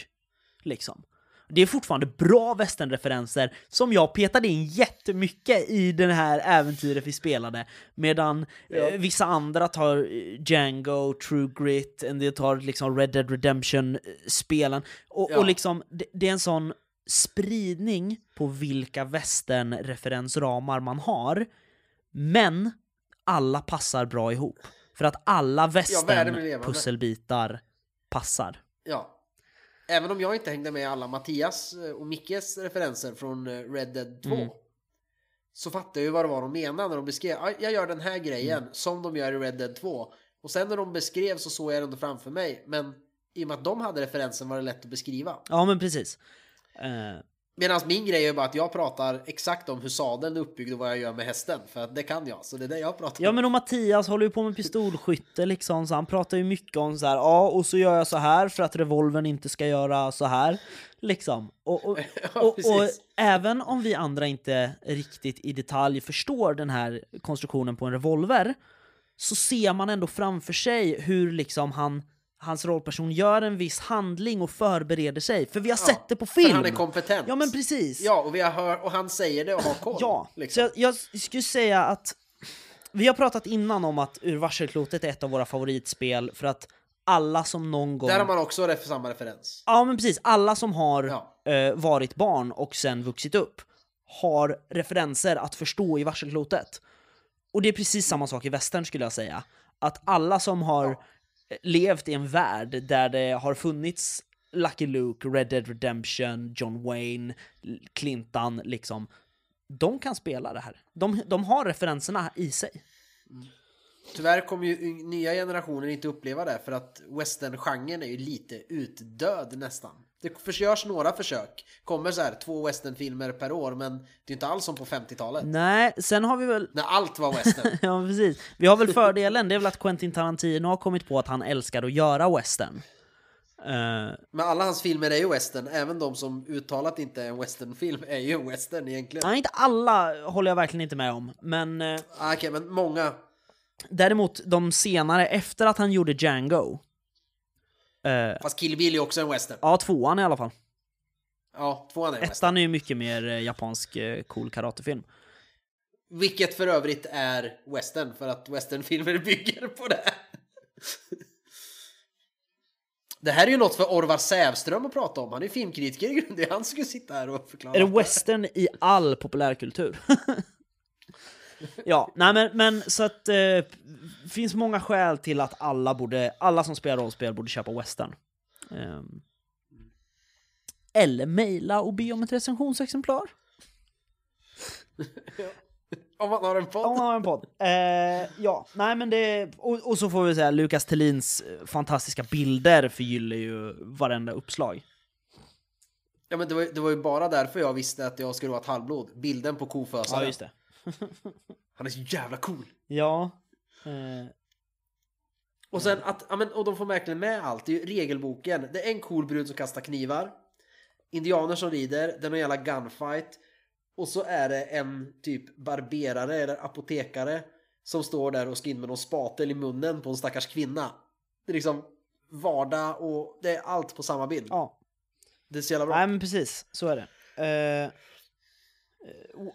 Liksom. Det är fortfarande bra västernreferenser som jag petade in jättemycket i den här äventyret vi spelade. Medan eh, vissa andra tar eh, Django, True Grit, en del tar liksom Red Dead Redemption-spelen. Och, Ja. och liksom, det, det är en sån spridning på vilka västernreferensramar man har. Men alla passar bra ihop. För att alla västern-pusselbitar passar. Ja. Även om jag inte hängde med alla Mattias eh, och Mickes referenser från eh, Red Dead 2. Mm. Så fattar jag ju vad det var de menade när de beskrev. "Ja, Jag gör den här grejen Mm. som de gör i Red Dead 2. Och sen när de beskrev så såg jag det ändå framför mig. Men i och med att de hade referensen var det lätt att beskriva. Ja, men precis. Eh, Medan min grej är bara att jag pratar exakt om hur sadeln är uppbyggd och vad jag gör med hästen. För att det kan jag, så det är det jag pratar Ja om. men och Mattias håller ju på med pistolskytte liksom, så han pratar ju mycket om så här, ja och så gör jag så här för att revolvern inte ska göra så här. Liksom. Och, och, Ja, och, och även om vi andra inte riktigt i detalj förstår den här konstruktionen på en revolver, så ser man ändå framför sig hur liksom han, hans rollperson gör en viss handling och förbereder sig. För vi har Ja, sett det på För film! han är kompetent. ja men precis! Ja, och, vi har hört, och han säger det och har koll. Ja, liksom. så jag, jag skulle säga att vi har pratat innan om att Ur varselklotet är ett av våra favoritspel för att alla som någon gång... Där har man också ref- samma referens. Ja men precis, alla som har Ja. eh, varit barn och sen vuxit upp har referenser att förstå i varselklotet. Och det är precis samma sak i västern skulle jag säga. Att alla som har Ja levt i en värld där det har funnits Lucky Luke, Red Dead Redemption, John Wayne, Clintan, liksom. De kan spela det här. De, de har referenserna i sig. Mm. Tyvärr kommer ju nya generationer inte uppleva det för att western-genren är ju lite utdöd nästan. Det försöks några försök. Kommer så här två westernfilmer per år men det är inte alls som på 50-talet. Nej, sen har vi väl... När allt var western. Ja, precis. Vi har väl fördelen, det är väl att Quentin Tarantino har kommit på att han älskar att göra western. Eh, men alla hans filmer är ju western. Även de som uttalat inte är en westernfilm är ju western egentligen. nej, inte alla håller jag verkligen inte med om, men Ah, Okej, men många. Däremot de senare, efter att han gjorde Django, eh, Fast Kill Bill är också en western. ja, tvåan i alla fall. Ja, tvåan är en western. Ettan är ju mycket mer eh, japansk eh, cool karatefilm. Vilket för övrigt är western för att westernfilmer bygger på det. Det här är ju något för Orvar Sävström att prata om. Han är filmkritiker i grunden. Han ska sitta här och förklara. Är det western i all populärkultur? ja, nej men, men så att det eh, finns många skäl till att alla borde, alla som spelar rollspel borde köpa western. Ehm. eller mejla och be om ett recensionsexemplar. Om man har en podd. Om man har en podd. Eh, ja, nej men det... Och, och så får vi säga, Lukas Thelins eh, fantastiska bilder förgyller ju varenda uppslag. Ja, men det var, det var ju bara därför jag visste att jag skulle vara ett halvblod. Bilden på kofösaren. Ja, just det. Han är så jävla cool. Ja. Eh, Och sen att, ja men, och de får verkligen med allt. Det är ju regelboken. Det är en cool brud som kastar knivar. Indianer som rider. Det är någon jävla gunfight. Och så är det en typ barberare eller apotekare som står där och ska in med någon spatel i munnen på en stackars kvinna. Det är liksom vardag och det är allt på samma bild. ja. Det är så jävla bra. Nej men precis, så är det. Eh,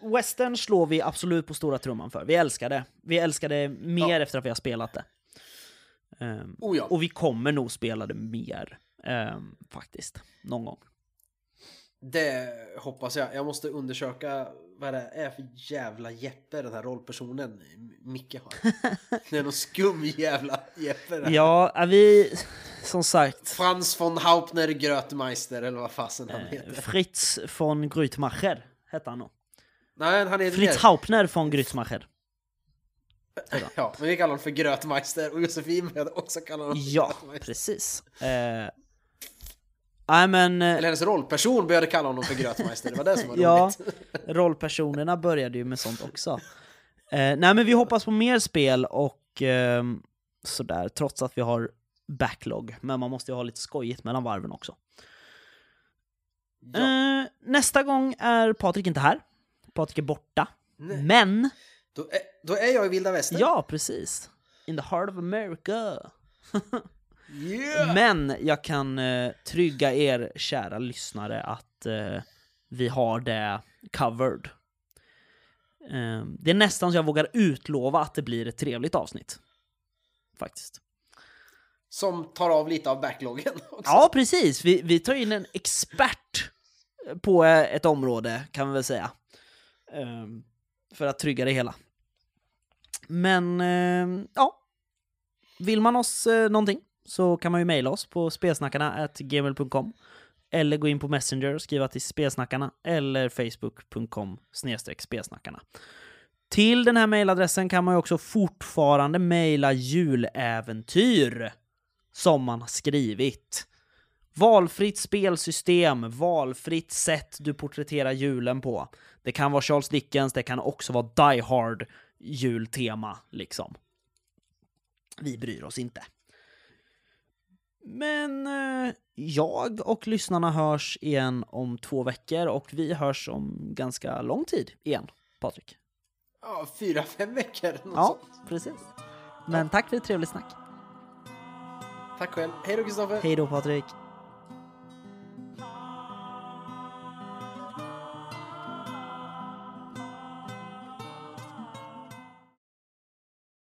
western slår vi absolut på stora trumman för. Vi älskar det. Vi älskar det mer Ja. efter att vi har spelat det. Ehm, Oh ja. Och vi kommer nog spela det mer, ehm, faktiskt. Någon gång. Det hoppas jag. Jag måste undersöka vad det är för jävla Jeppe den här rollpersonen Micke har. Det är någon skum jävla Jeppe. det här. Ja, vi... Som sagt, Frans von Hauptner Grötmeister eller vad fasen han eh, heter. Fritz von Grütmacher hette han nog. Nej, han heter Fritz mer. Hauptner von Grütmacher. Ja, men vi kallar honom för Grötmeister och Josefin började också kalla honom Ja, precis. Eh, Nej men... eh, Eller hennes rollperson började kalla honom för Grötmeister. Det var det som var Ja, roligt. rollpersonerna började ju med sånt också. Eh, nej men vi hoppas på mer spel och ehm, sådär, trots att vi har backlog. Men man måste ju ha lite skojigt mellan varven också. Ja. Eh, nästa gång är Patrik inte här. Patrik är borta. Nej. Men, Då, är, då är jag i vilda västern. ja precis. In the heart of America. Yeah! Men jag kan eh, trygga er kära lyssnare att eh, vi har det covered. Eh, det är nästan så jag vågar utlova att det blir ett trevligt avsnitt. Faktiskt. Som tar av lite av backloggen också. Ja, precis. Vi, vi tar in en expert på eh, ett område, kan vi väl säga. Ehm, för att trygga det hela. Men, eh, ja. Vill man oss eh, någonting så kan man ju mejla oss på spelsnackarna gmail.com eller gå in på Messenger och skriva till spelsnackarna eller facebook.com snedstreck spelsnackarna. Till den här mejladressen kan man ju också fortfarande mejla juläventyr som man har skrivit. Valfritt spelsystem, valfritt sätt du porträtterar julen på. Det kan vara Charles Dickens, det kan också vara Die Hard jultema, liksom. Vi bryr oss inte. Men eh, jag och lyssnarna hörs igen om två veckor och vi hörs om ganska lång tid igen, Patrik. Ja, fyra, fem veckor. Något Ja, sånt. precis. Men tack för ett trevligt snack. Tack själv. Hej då Kristoffer. Hej då Patrik.